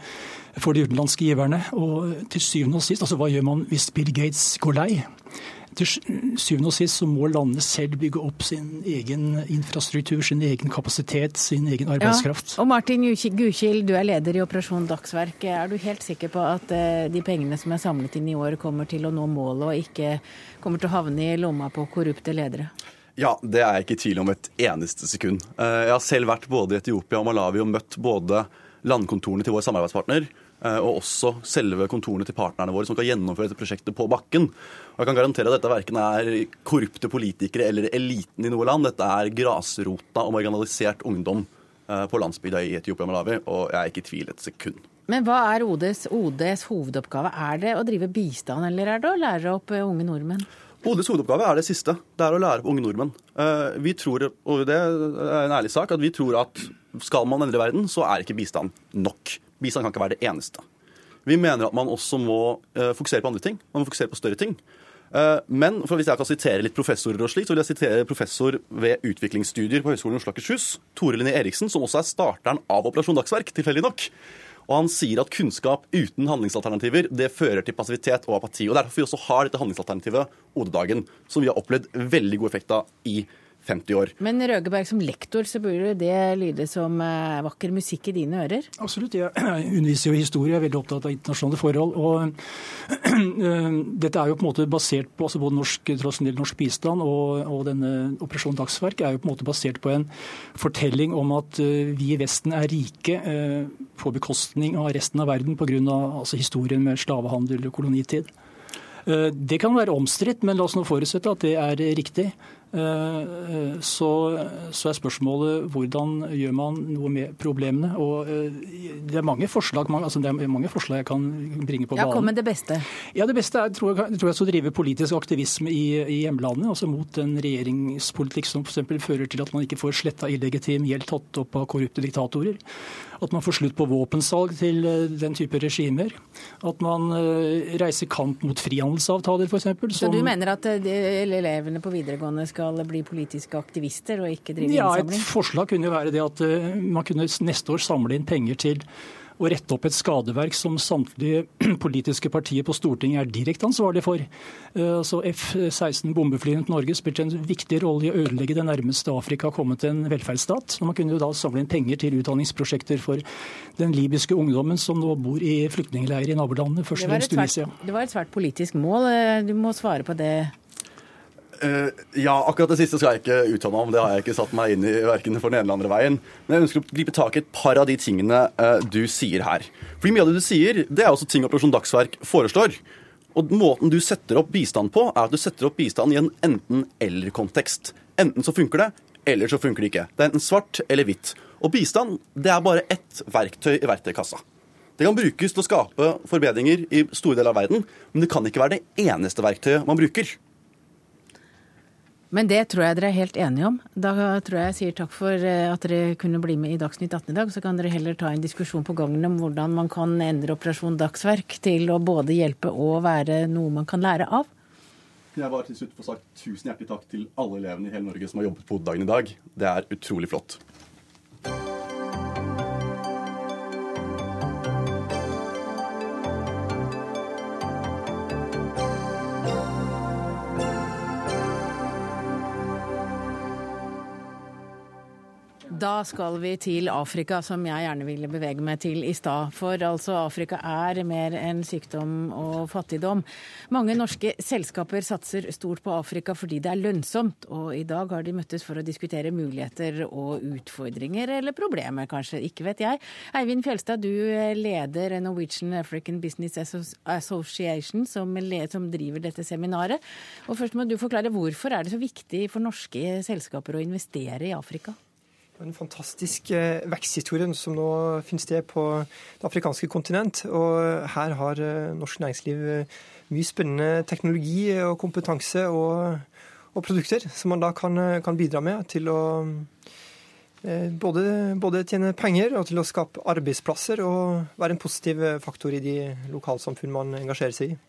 for de utenlandske giverne. Og til syvende og sist, altså hva gjør man hvis Bill Gates går lei? Til syvende og sist så må landene selv bygge opp sin egen infrastruktur, sin egen kapasitet, sin egen arbeidskraft. Ja, og Martin Gukild, du er leder i Operasjon Dagsverk. Er du helt sikker på at eh, de pengene som er samlet inn i år kommer til å nå målet, og ikke kommer til å havne i lomma på korrupte ledere? Ja, det er jeg ikke i tvil om et eneste sekund. Eh, jeg har selv vært både i Etiopia og Malawi og møtt både landkontorene til vår samarbeidspartner og også selve kontorene til partnerne våre som kan gjennomføre dette prosjektet på bakken. Og jeg kan garantere at dette verken er korrupte politikere eller eliten i noe land. Dette er grasrota og marginalisert ungdom eh, på landsbygda i Etiopia og Malawi, og jeg er ikke i tvil et sekund. Men hva er ODs, ODs hovedoppgave? Er det å drive bistand, eller er det å lære opp eh, unge nordmenn? ODs hovedoppgave er det siste. Det er å lære opp unge nordmenn. Vi tror, og det er en ærlig sak, at vi tror at skal man endre verden, så er ikke bistand nok. Bistand kan ikke være det eneste. Vi mener at man også må uh, fokusere på andre ting. Man må fokusere på større ting. Uh, men hvis jeg kan sitere litt professorer og slik, så vil jeg sitere professor ved utviklingsstudier på Høgskolen i Oslo Akershus, Tore Linné Eriksen, som også er starteren av Operasjon Dagsverk, tilfeldig nok. Og han sier at kunnskap uten handlingsalternativer det fører til passivitet og apati. og Derfor vi også har dette handlingsalternativet OD-dagen, som vi har opplevd veldig god effekt av i 50 år. Men Røgeberg, som lektor så burde det lyde som eh, vakker musikk i dine ører? Absolutt. Jeg underviser jo i historie, jeg er veldig opptatt av internasjonale forhold. og eh, Dette er jo på en måte basert på altså både norsk, tradisjonell norsk bistand og, og denne Operasjon Dagsverk er jo på en måte basert på en fortelling om at eh, vi i Vesten er rike på bekostning av resten av verden pga. Altså historien med slavehandel og kolonitid. Det kan være omstridt, men la oss nå forutsette at det er riktig. Eh, så, så, er spørsmålet hvordan gjør man noe med problemene. Og eh, det er mange forslag, altså det er mange forslag jeg kan bringe på banen. Ja, Kom med det beste. Ja, Det beste er, tror jeg, tror jeg å drive politisk aktivisme i, i hjemlandet. altså Mot en regjeringspolitikk som f.eks. fører til at man ikke får sletta illegitim gjeld tatt opp av korrupte diktatorer. At man får slutt på våpensalg til eh, den type regimer. At man reiser kamp mot frihandelsavtaler, f.eks. Så du mener at elevene på videregående skal bli politiske aktivister og ikke drive ja. Et forslag kunne jo være det at eh, man kunne neste år samle inn penger til å rette opp et skadeverk som samtlige politiske partier på Stortinget er direkte ansvarlig for. Eh, så F-16 bombeflyene til Norge spilte en viktig rolle i å ødelegge det nærmeste Afrika har kommet til en velferdsstat. Man kunne jo da samle inn penger til utdanningsprosjekter for den libyske ungdommen som nå bor i flyktningleirer i nabolandene, først og fremst Tunisia. Det var et svært politisk mål. Eh, du må svare på det ja, akkurat det siste skal jeg ikke uttale meg om. Det har jeg ikke satt meg inn i verken for den ene eller andre veien. Men jeg ønsker å gripe tak i et par av de tingene uh, du sier her. Fordi mye av det du sier, det er også ting Operasjon Dagsverk foreslår. Og måten du setter opp bistand på, er at du setter opp bistand i en enten-eller-kontekst. Enten så funker det, eller så funker det ikke. Det er enten svart eller hvitt. Og bistand, det er bare ett verktøy i verktøykassa. Det kan brukes til å skape forbedringer i store deler av verden, men det kan ikke være det eneste verktøyet man bruker. Men det tror jeg dere er helt enige om. Da tror jeg jeg sier takk for eh, at dere kunne bli med i Dagsnytt 18 i dag. Så kan dere heller ta en diskusjon på gangen om hvordan man kan endre Operasjon Dagsverk til å både hjelpe og være noe man kan lære av. Jeg bare til slutt få sagt tusen hjertelig takk til alle elevene i hele Norge som har jobbet på dagen i dag. Det er utrolig flott. Da skal vi til Afrika, som jeg gjerne ville bevege meg til i stad. For altså, Afrika er mer enn sykdom og fattigdom. Mange norske selskaper satser stort på Afrika fordi det er lønnsomt. Og i dag har de møttes for å diskutere muligheter og utfordringer, eller problemer kanskje, ikke vet jeg. Eivind Fjelstad, du leder Norwegian African Business Association, som, som driver dette seminaret. Og først må du forklare hvorfor er det så viktig for norske selskaper å investere i Afrika? En fantastisk eh, veksthistorie som nå finner sted på det afrikanske kontinent. Og her har eh, norsk næringsliv eh, mye spennende teknologi og kompetanse og, og produkter som man da kan, kan bidra med til å både, både, tjene penger og til å skape arbeidsplasser og være en positiv faktor i de lokalsamfunn man engasjerer seg i.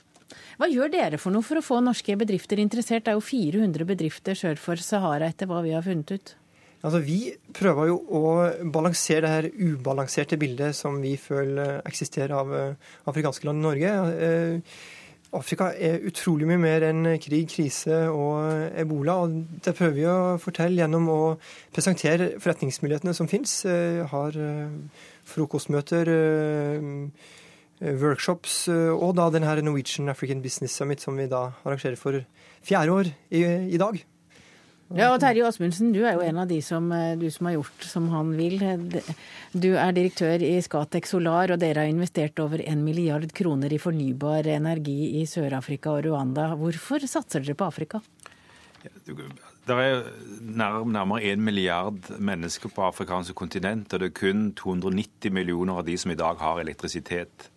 Hva gjør dere for noe for å få norske bedrifter interessert? Det er jo 400 bedrifter sør for Sahara, etter hva vi har funnet ut. Altså, Vi prøver jo å balansere det her ubalanserte bildet som vi føler eksisterer av eh, afrikanske land i Norge. Eh, Afrika er utrolig mye mer enn krig, krise og ebola. og Det prøver vi å fortelle gjennom å presentere forretningsmulighetene som finnes. Eh, har frokostmøter, workshops og da denne Norwegian African Business Summit som vi da arrangerer for fjerde år i dag. Ja, og Terje Åsmundsen, du er jo en av de som, eh, som har gjort som han vil. Du er direktør i Scatec Solar, og dere har investert over en milliard kroner i fornybar energi i Sør-Afrika og Rwanda. Hvorfor satser dere på Afrika? Det er nærmere en milliard mennesker på afrikanske kontinent, og det er kun 290 millioner av de som i dag har elektrisitet.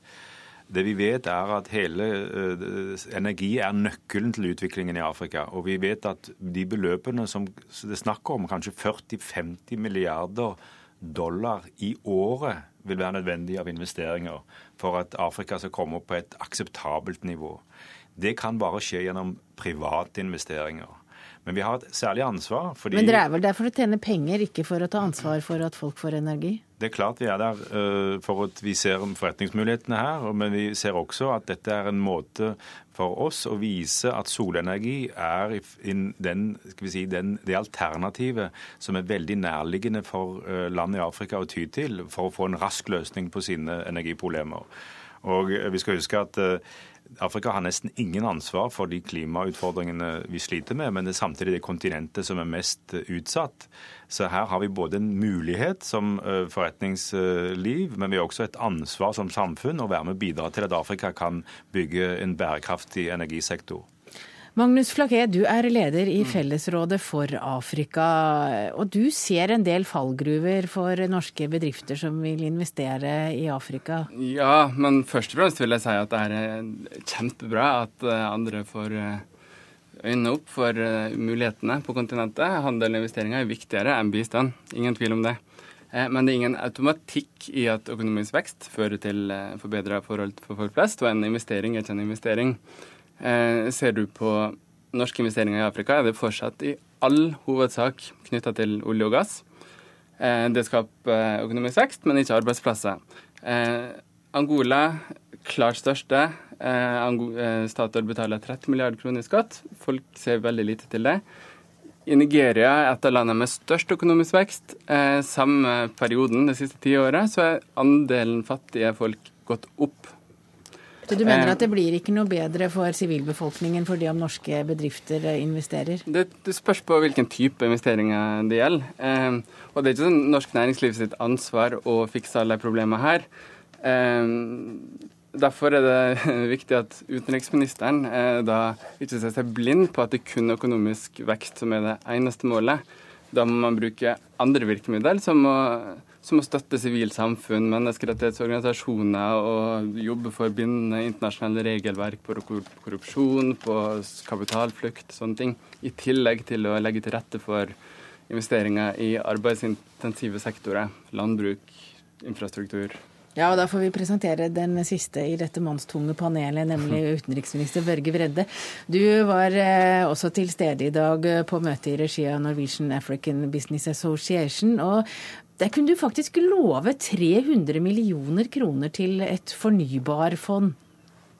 Det vi vet er at hele uh, energi er nøkkelen til utviklingen i Afrika. Og vi vet at de beløpene som det er snakk om, kanskje 40-50 milliarder dollar i året, vil være nødvendig av investeringer for at Afrika skal komme opp på et akseptabelt nivå. Det kan bare skje gjennom private investeringer. Men vi har et særlig ansvar. fordi... Men dere er vel der for å tjene penger, ikke for å ta ansvar for at folk får energi? Det er klart vi er der uh, for at vi ser forretningsmulighetene her, men vi ser også at dette er en måte for oss å vise at solenergi er den, si, den, det alternativet som er veldig nærliggende for uh, land i Afrika å ty til for å få en rask løsning på sine energiproblemer. Og uh, vi skal huske at Afrika har nesten ingen ansvar for de klimautfordringene vi sliter med, men det er samtidig det kontinentet som er mest eh, utsatt. Så her har vi både en mulighet som eh, forretningsliv, men vi har også et ansvar som samfunn å være med og bidra til at Afrika kan bygge en bærekraftig energisektor. Magnus Flaké, du er leder i Fellesrådet for Afrika. Og du ser en del fallgruver for norske bedrifter som vil investere i Afrika? Ja, men først og fremst vil jeg si at det er kjempebra at eh, andre får eh, øynene opp for eh, mulighetene på kontinentet. Handel og investeringer er viktigere enn bistand. Ingen tvil om det. Men det er ingen automatikk i at økonomisk vekst fører til forbedra forhold for folk flest, og en investering er ikke en investering. Eh, ser du på norske investeringer i Afrika, er det fortsatt i all hovedsak knytta til olje og gass. Eh, det skaper økonomisk vekst, men ikke arbeidsplasser. Eh, Angola, klart største. Statoil betaler 30 milliarder kroner i skatt. Folk ser veldig lite til det. I Nigeria, et av landene med størst økonomisk vekst, samme perioden det siste tiåret, så er andelen fattige folk gått opp så du mener at det blir ikke noe bedre for sivilbefolkningen fordi om norske bedrifter investerer? Det, det spørs på hvilken type investeringer det gjelder. Eh, og det er ikke sånn norsk næringsliv sitt ansvar å fikse alle problemene her. Eh, derfor er det viktig at utenriksministeren eh, da ikke ser seg blind på at det kun er økonomisk vekst som er det eneste målet. Da må man bruke andre virkemidler, som å som å støtte sivilt samfunn, menneskerettighetsorganisasjoner og jobbe for bindende internasjonale regelverk på korrupsjon, på kapitalflukt, sånne ting. I tillegg til å legge til rette for investeringer i arbeidsintensive sektorer. Landbruk, infrastruktur. Ja, og Da får vi presentere den siste i dette mannstunge panelet, nemlig utenriksminister Børge Vredde. Du var eh, også til stede i dag på møte i regi av Norwegian African Business Association. og der kunne du faktisk love 300 millioner kroner til et fornybarfond.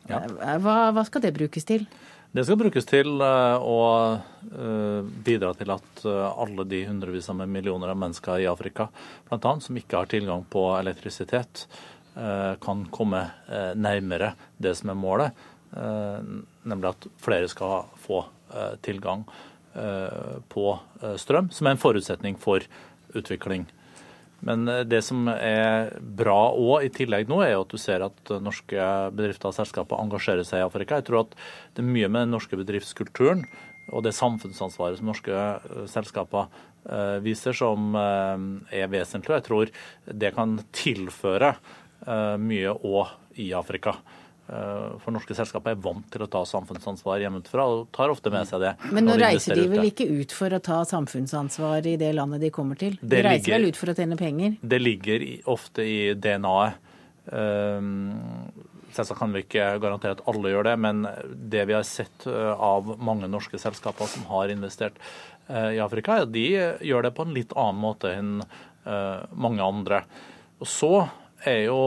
Ja. Hva, hva skal det brukes til? Det skal brukes til eh, å eh, bidra til at eh, alle de hundrevis av millioner av mennesker i Afrika annet, som ikke har tilgang på elektrisitet, kan komme nærmere det som er målet, nemlig at flere skal få tilgang på strøm, som er en forutsetning for utvikling. Men eh, det som er bra òg i tillegg nå, er jo at du ser at norske bedrifter og selskaper engasjerer seg i Afrika. Jeg tror at det er mye med den norske bedriftskulturen og det samfunnsansvaret som norske selskaper viser, som er vesentlig. Jeg tror det kan tilføre mye òg i Afrika. Eh, for norske selskaper er vant til å ta samfunnsansvar hjemmefra og tar ofte med seg det. Men nå reiser de vel ikke ut for å ta samfunnsansvar i det landet de kommer til? De reiser ligger, vel ut for å tjene penger? Det ligger ofte i DNA-et. Um, Selvsagt kan vi ikke garantere at alle gjør det, men det vi har sett eh, av mange norske selskaper som har investert i Afrika, de gjør det på en litt annen måte enn mange andre. Og så er jo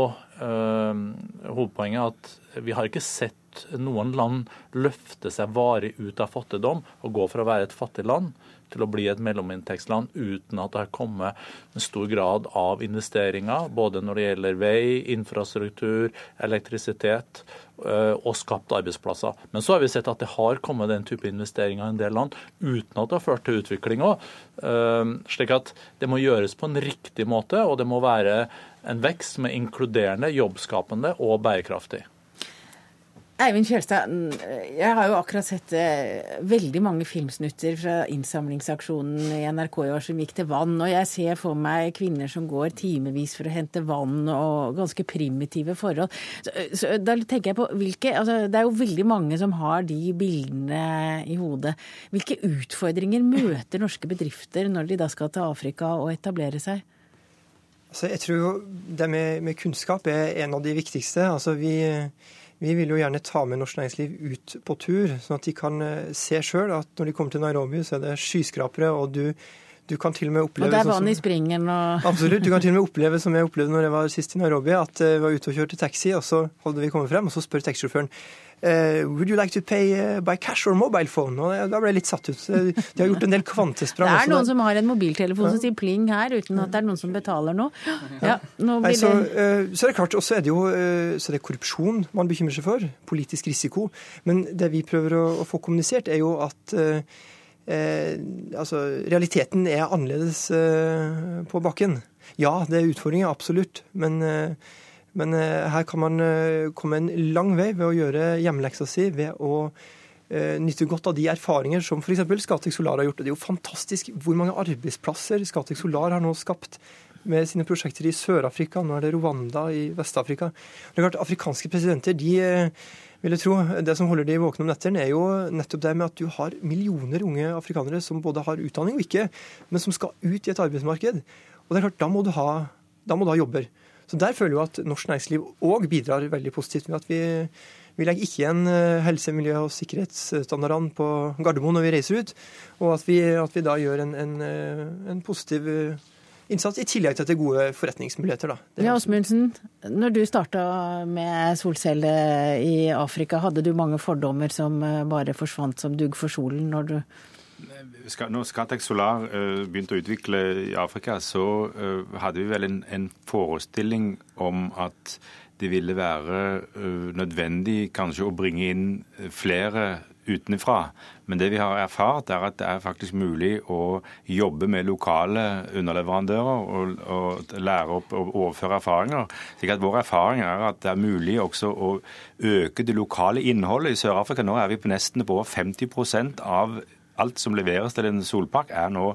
hovedpoenget at vi har ikke sett noen land løfte seg varig ut av fattigdom og gå fra å være et fattig land til å bli et mellominntektsland uten at det har kommet en stor grad av investeringer, både når det gjelder vei, infrastruktur, elektrisitet øh, og skapt arbeidsplasser. Men så har vi sett at det har kommet den type investeringer i en del land uten at det har ført til utvikling òg. Øh, slik at det må gjøres på en riktig måte, og det må være en vekst som er inkluderende, jobbskapende og bærekraftig. Eivind Kjølstad, jeg har jo akkurat sett eh, veldig mange filmsnutter fra innsamlingsaksjonen i NRK i år som gikk til vann. Og jeg ser for meg kvinner som går timevis for å hente vann, og ganske primitive forhold. Så, så da tenker jeg på hvilke altså, Det er jo veldig mange som har de bildene i hodet. Hvilke utfordringer møter norske bedrifter når de da skal til Afrika og etablere seg? Altså, jeg tror jo det med, med kunnskap er en av de viktigste. Altså, vi vi vil jo gjerne ta med norsk næringsliv ut på tur, sånn at de kan eh, se sjøl at når de kommer til Nairobi, så er det skyskrapere, og du, du kan til og med oppleve Og det er vann i springen og Absolutt. Du kan til og med oppleve, som jeg opplevde når jeg var sist i Nairobi, at jeg var ute og kjørte taxi, og så hadde vi kommet frem, og så spør taxisjåføren Uh, would you like to pay uh, by cash or mobile phone? Og da ble jeg litt satt ut. De har gjort en del kvantesprang. Det er noen som har en mobiltelefon som sier pling her, uten at det er noen som betaler noe. Ja, nå Nei, så, uh, så, er det klart, også er det jo så er det korrupsjon man bekymrer seg for. Politisk risiko. Men det vi prøver å, å få kommunisert, er jo at altså, realiteten er annerledes på bakken. Ja, det er utfordringer, absolutt. Men men eh, her kan man eh, komme en lang vei ved å gjøre hjemmeleksa si, ved å eh, nytte godt av de erfaringer som f.eks. Scatec Solar har gjort. Og Det er jo fantastisk hvor mange arbeidsplasser Scatec Solar har nå skapt med sine prosjekter i Sør-Afrika. Nå er det Rwanda i Vest-Afrika. Det er klart, Afrikanske presidenter de vil jeg tro, Det som holder de våkne om nettene, er jo nettopp det med at du har millioner unge afrikanere som både har utdanning og ikke, men som skal ut i et arbeidsmarked. Og det er klart, Da må du ha, må du ha jobber. Så Der føler jeg at norsk næringsliv òg bidrar veldig positivt med at vi, vi legger ikke igjen eh, helse-, miljø- og sikkerhetsstandardene på Gardermoen når vi reiser ut, og at vi, at vi da gjør en, en, eh, en, positiv innsats, i tillegg til at det er gode forretningsmuligheter. Da. Ja, Osmundsen, når du starta med solcelle i Afrika, hadde du mange fordommer som bare forsvant som dugg for solen når du når Scatec Solar uh, begynte å utvikle i Afrika, så uh, hadde vi vel en, en, forestilling om at det ville være nødvendig kanskje å bringe inn flere utenfra. Men det vi har erfart, er at det er faktisk mulig å jobbe med lokale underleverandører og, og lære opp og overføre erfaringer. Slik at Vår erfaring er at det er mulig også å øke det lokale innholdet i Sør-Afrika. Nå er vi på nesten på over 50% av alt som leveres til en solpark, er nå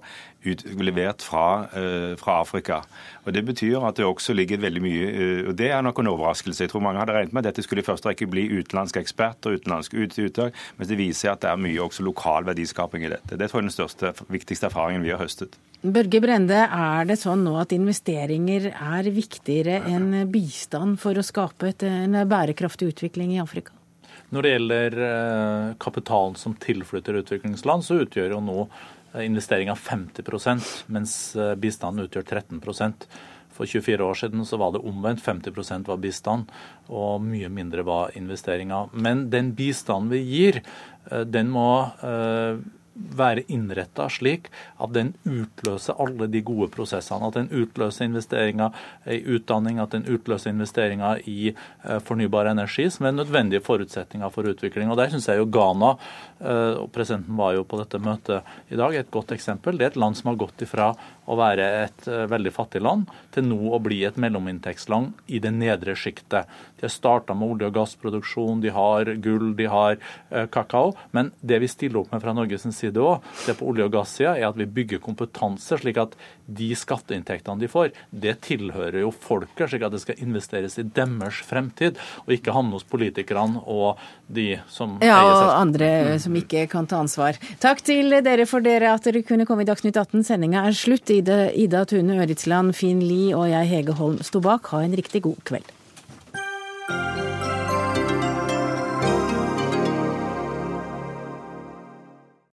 ut, levert fra, uh, fra, Afrika. Og Det betyr at det også ligger veldig mye uh, og Det er nok en overraskelse. Jeg tror mange hadde regnet med at dette skulle i første rekke bli utenlandske eksperter, utenlandske uttak, mens det viser at det er mye også lokal verdiskaping i dette. Det tror jeg er den største, viktigste erfaringen vi har høstet. Børge Brende, er det sånn nå at investeringer er viktigere enn bistand for å skape et, en bærekraftig utvikling i Afrika? Når det gjelder eh, kapitalen som tilflytter utviklingsland, så utgjør jo nå eh, investeringa 50 mens eh, bistanden utgjør 13% For 24 år siden så var det omvendt. 50% var bistand, og mye mindre var investeringa. Men den bistanden vi gir, den må være innretta slik at den utløser alle de gode prosessene. At den utløser investeringer i utdanning, at den utløser investeringer i eh, fornybar energi, som er nødvendige forutsetninger for utvikling. Og Der syns jeg jo Ghana, eh, og presidenten var jo på dette møtet i dag, er et godt eksempel. Det er et land som har gått ifra å være et eh, veldig fattig land til nå å bli et mellominntektsland i det nedre sjiktet. De har starta med olje- og gassproduksjon, de har gull, de har eh, kakao. Men det vi stiller opp med fra Norges side òg, det på olje- og gassida, er at vi bygger kompetanse, slik at de skatteinntektene de får, det tilhører jo folket, slik at det skal investeres i deres fremtid, og ikke havne hos politikerne og de som Ja, eier og andre som ikke kan ta ansvar. Takk til dere for dere at dere kunne komme i Dagsnytt 18. Sendinga er slutt. Ida, Ida Tune Øritsland, Finn Lie og jeg, Hege Holm, sto bak. Ha en riktig god kveld.